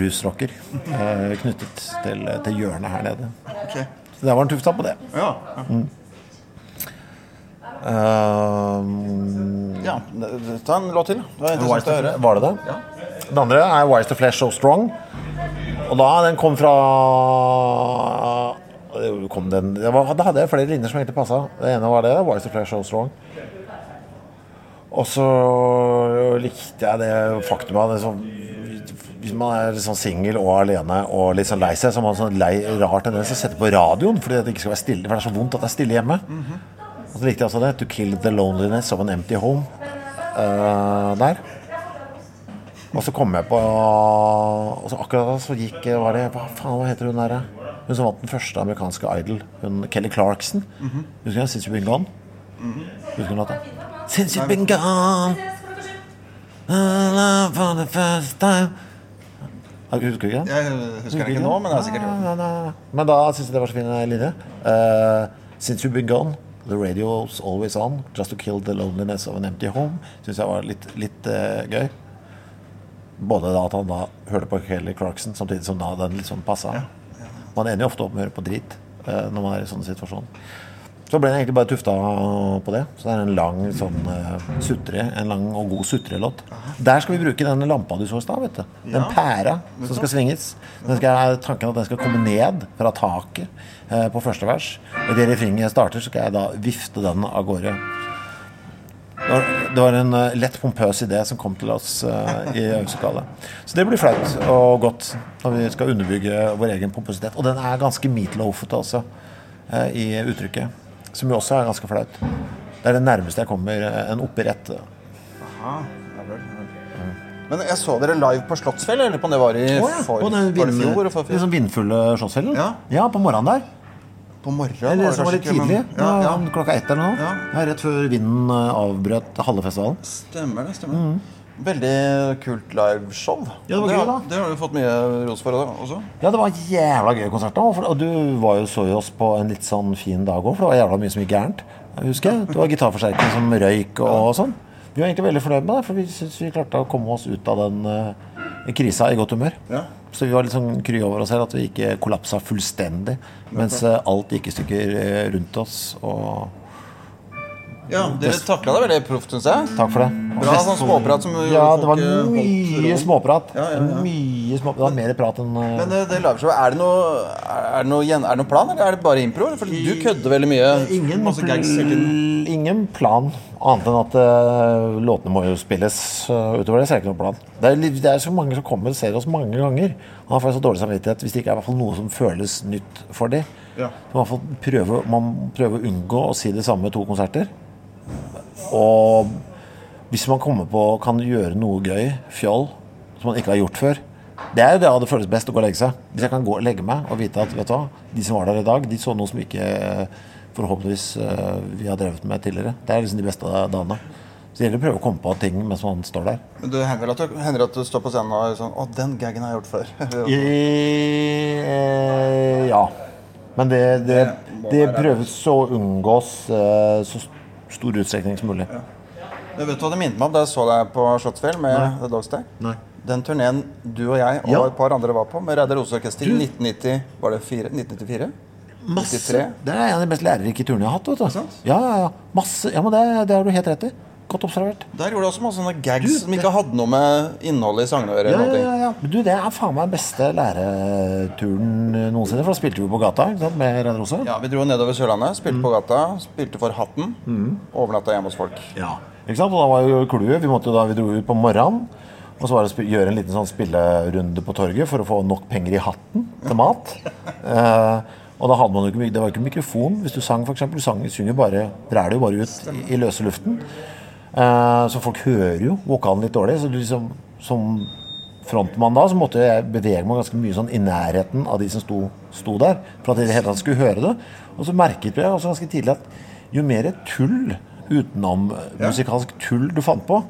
rusrocker eh, knyttet til, til hjørnet her nede. Okay. Så der var en tufta på det. Ja. ja. Um, ja. Ta en låt til. Det var det interessant å høre. var det det? Den andre er Wise to Flesh So Strong. Og da den kom fra det kom den, det var, Da hadde jeg flere linjer som egentlig passa. Det ene var det. Wise to Flesh So Strong. Og så likte jeg det faktumet sånn, Hvis man er sånn singel og alene og litt sånn lei seg, så har man sånn lei, rar tendens til å sette på radioen fordi det ikke skal være stille, for det er så vondt at det er stille hjemme. Og så likte jeg også det. To kill the loneliness of an empty home. Uh, der. Og så kom jeg på Og så akkurat da så gikk var det, Hva faen, hva heter hun der? Hun som vant den første amerikanske Idol. Hun Kelly Clarkson. Husker du? Since You've Been Gone? Husker du låta? Since you've been gone love for the first time Ja, Husker du ikke den? Jeg husker den ikke nå, men det er sikkert Nei, nei, nei. Men da syns jeg det var så fin linje. Uh, Since you've been gone, the radio's always on. Just to kill the loneliness of an empty home. Syns jeg var litt, litt uh, gøy. Både da at han da hørte på Kelly Clarkson, samtidig som da den liksom passa. Man ender jo ofte opp med å høre på drit uh, når man er i sånn situasjon. Så ble den egentlig bare tufta på det. Så det er en lang sånn uh, sutre, en lang og god sutrelåt. Der skal vi bruke den lampa du så i stad, vet du. Den pæra som skal svinges. Den skal, tanken at den skal komme ned fra taket eh, på første vers. Og idet refrenget starter, så skal jeg da vifte den av gårde. Det var, det var en uh, lett pompøs idé som kom til oss uh, i øvingslokalet. Så det blir flaut og godt når vi skal underbygge vår egen pompøsitet. Og den er ganske meatloafete også, eh, i uttrykket. Som jo også er ganske flaut. Det er det nærmeste jeg kommer eh, en operett. Men jeg så dere live på Slottsfjell, eller på om det var i for, På den var det fjor? eller liksom vindfulle Slottsfjellen? Ja. ja, på morgenen der. På morgenen? Eller det var litt tidlig. men- Ja, ja. Ja, Klokka ett eller noe. Ja. Ja, rett før vinden eh, avbrøt halve festivalen. Stemmer det. stemmer Veldig kult liveshow. Ja, det var gøy, da. Det har du fått mye ros for også. Ja, det var en jævla gøy konsert. da Og du var jo, så jo oss på en litt sånn fin dag òg, for det var jævla mye som gikk gærent. Husker jeg. Det var gitarforsterkning som røyk og sånn. Vi var egentlig veldig fornøyd med det, for vi syns vi klarte å komme oss ut av den uh, krisa i godt humør. Ja. Så vi var litt sånn kry over oss selv at vi ikke kollapsa fullstendig mens uh, alt gikk i stykker eh, rundt oss. Og Ja, Dere takla det veldig proft, syns jeg. takk for det. Bra sånn småprat som Ja, det var eh, mye småprat. Ja, ja, ja. Mye småprat. det var mer prat enn eh, Men det, det liveshowet, er det noe Er det noe, er det noe plan, eller er det bare impro? For du kødder veldig mye. Ingen, Masse gags hele tiden. ingen plan, annet enn at uh, låtene må jo spilles. Uh, utover det så er det ikke noen plan. Det er, det er så mange som kommer og ser oss mange ganger. Og da får jeg så dårlig samvittighet hvis det ikke er hvert fall noe som føles nytt for dem. Ja. Man, prøve, man prøver å unngå å si det samme to konserter. Og hvis man kommer på kan gjøre noe gøy, fjoll, som man ikke har gjort før Det er jo det det føles best å gå og legge seg. Hvis jeg kan gå og legge meg og vite at vet du hva, de som var der i dag, de så noe som ikke eh, forhåpentligvis eh, vi har drevet med tidligere. Det er liksom de beste dagene. Så det gjelder å prøve å komme på ting mens man står der. Men det hender at, du- hender at du står på scenen og er sånn Å, den gaggen har jeg gjort før. [laughs] I, eh, ja. Men det, det, det prøves å unngås eh, så stor utstrekning som mulig. Men vet du hva det minnet meg om da jeg så deg på Slottsfjell med The Dogs Day? Nei. Den turneen du og jeg og Ja. et par andre var på med Reidar Rose Orkester i 1990 Var det fire? 1994? Masse. 93? Det er en av de mest lærerike turene jeg har hatt. vet du. Ja, ja, ja. Masse. Ja, men det, det har du helt rett i. Godt observert. Der gjorde du også masse sånne gags Du, som ikke hadde noe med innholdet i sangene å gjøre. Ja, ja, ja. Men Du, Det er faen meg den beste læreturen noensinne. For da spilte vi på gata ikke sant, med Reidar Rose. Ja, Vi dro nedover Sørlandet, spilte Mm. på gata, spilte for Hatten. Overnatta hjemme hos folk. Ja. Ikke sant? Og da var jo clouet Vi måtte da vi dro ut på morgenen. Og så var det å gjøre en liten sånn spillerunde på torget for å få nok penger i hatten til mat. [laughs] Eh, og da hadde man jo ikke, Det var ikke mikrofon hvis du sang, f.eks. Du sang, synger bare, det jo bare ut i, i løse luften. Eh, så folk hører jo vokalen litt dårlig. Så liksom, som frontmann da, så måtte jeg bevege meg ganske mye sånn i nærheten av de som sto, sto der. For at de i det hele tatt skulle høre det. Og så merket vi også ganske tidlig at jo mer tull, Utenom musikalsk tull du fant på,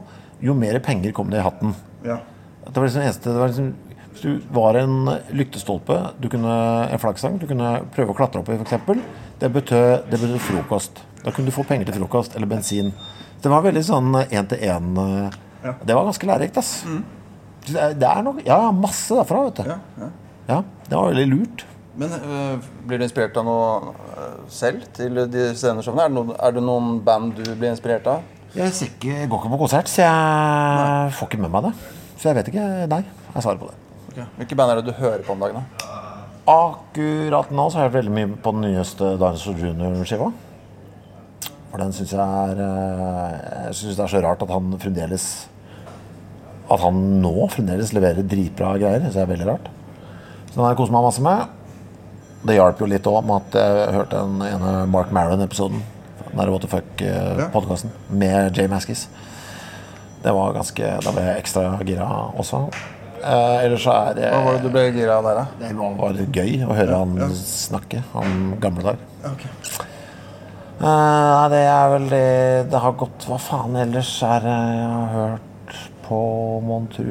jo mer penger kom det i hatten. Ja. Det var liksom eneste, det var liksom, Hvis du var en lyktestolpe, du kunne, en flaggstang du kunne prøve å klatre opp i, f.eks., det betød, det betød frokost. Da kunne du få penger til frokost eller bensin. Det var veldig sånn én-til-én. Det var ganske lærerikt, ass. Mm. Det er, noe, nok, ja, masse derfra, vet du. Ja, ja. Ja, det var veldig lurt. Men øh, blir du inspirert av noe øh, selv til de sceneshowene? Er det, noen, er det noen band du blir inspirert av? Jeg, ikke, jeg går ikke på konsert, så jeg får ikke med meg det. Så jeg vet ikke. Nei, jeg svarer på det. Hvilke band er det du hører på om dagen? da? Akkurat nå så har jeg hørt veldig mye på den nyeste Dinosaur Junior-skiva. For den syns jeg er eh, Jeg syns det er så rart at han fremdeles At han nå fremdeles leverer dritbra greier. Det er veldig rart. Så den har jeg kost meg masse med. Det hjalp jo litt òg med at jeg hørte den ene Mark Maron-episoden. Den der What the Fuck-podkasten med Jay Maskis. Det var ganske Da ble jeg ekstra gira også. Eh, ellers så er det Hva var det du ble gira av der, da? det var gøy å høre han snakke om gamle dager. Eh, det er vel det Det har gått Hva faen ellers er det jeg har hørt på, mon tru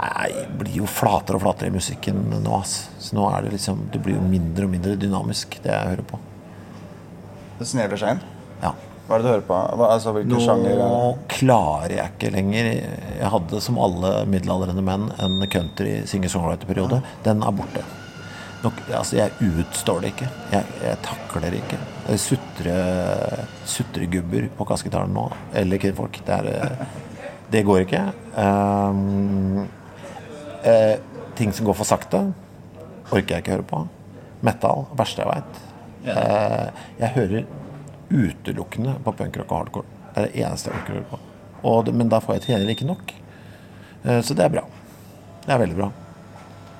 Nei, det blir jo flatere og flatere i musikken nå, ass. Så nå er det liksom Det blir jo mindre og mindre dynamisk, det jeg hører på. Det snevrer seg inn. Ja. Hva er det du hører på? Hva, altså, hvilke Nå sjanger? er klarer jeg ikke lenger. Jeg hadde som alle middelaldrende menn en country singer-songwriter-periode. Den er borte. Nok, altså jeg utstår det ikke. Jeg, jeg takler det ikke. Sutre, sutregubber på kassegitaren nå. Eller kvinnfolk. Det, er, eh, det går ikke. Um, eh, ting som går for sakte, orker jeg ikke høre på. Metal, verste jeg veit. Eh, jeg hører utelukkende på punkrock og hardcore. Det Det er det eneste jeg orker å høre på. Og, men da får jeg til gjengjeld ikke nok. Eh, Så det er bra. Det er veldig bra.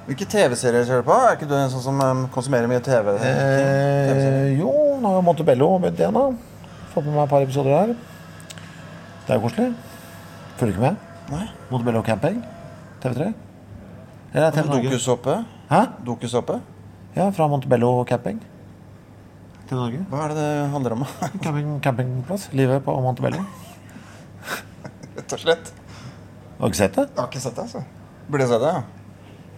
Hvilke TV-serier ser du på? Er ikke du en sånn som um, konsumerer mye TV? Eh, jo, nå har Montebello begynt igjen, da. Fått med meg et par episoder der. Det er jo koselig. Følger ikke med. Nei. Montebello camping. TV3. Eller er TV Norge? Dokusåpe? Hæ? Dokusåpe? Ja, fra Montebello camping. TV Norge. Hva er det det handler om? [laughs] Camping, campingplass. Livet på Montebello. Rett og slett. Har du ikke sett det? Jeg har ikke sett det, altså. Burde se det, ja.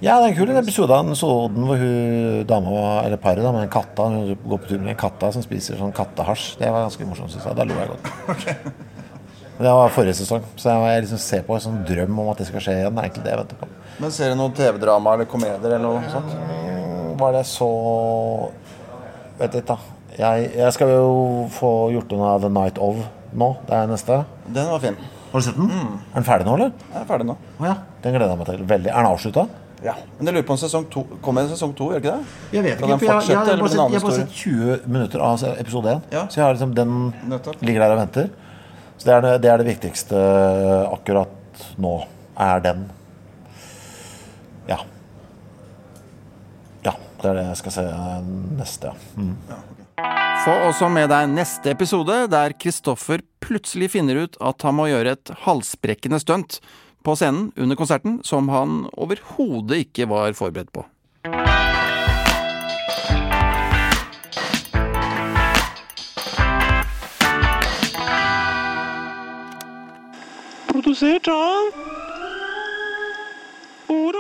Ja, det er en kul episode av den episoden hvor hun dama, eller paret da, med den katta, hun går på tur med den katta som spiser sånn kattehasj. Det var ganske morsomt, synes jeg. Da lo jeg godt. [laughs] Okay. Det var forrige sesong, så jeg liksom ser på en sånn drøm om at det skal skje igjen. Det er egentlig det jeg venter på. Men ser du noe TV-drama eller komedier eller noe sånt? Var det så Vet ikke, da. Jeg, jeg skal jo få gjort unna The Night Of nå. Det er neste. Den var fin. Har du sett den? Er den ferdig nå, eller? Jeg er ferdig nå. Oh, ja. Den gleder jeg meg til. Veldig. Er den avslutta? Ja. Men jeg lurer på om sesong to Kommer en sesong to, gjør ikke det? Jeg vet ikke, for jeg, jeg, jeg, det sett, jeg har bare sett 20 minutter av episode 1. Ja. Så jeg har liksom den Nettopp. ligger der og venter. Så det er det, det er det viktigste akkurat nå. Er den. Ja. Ja. Det er det jeg skal se neste, ja. Mm. Få også med deg neste episode, der Kristoffer plutselig finner ut at han må gjøre et halsbrekkende stunt på scenen under konserten som han overhodet ikke var forberedt på. Produsert av Ord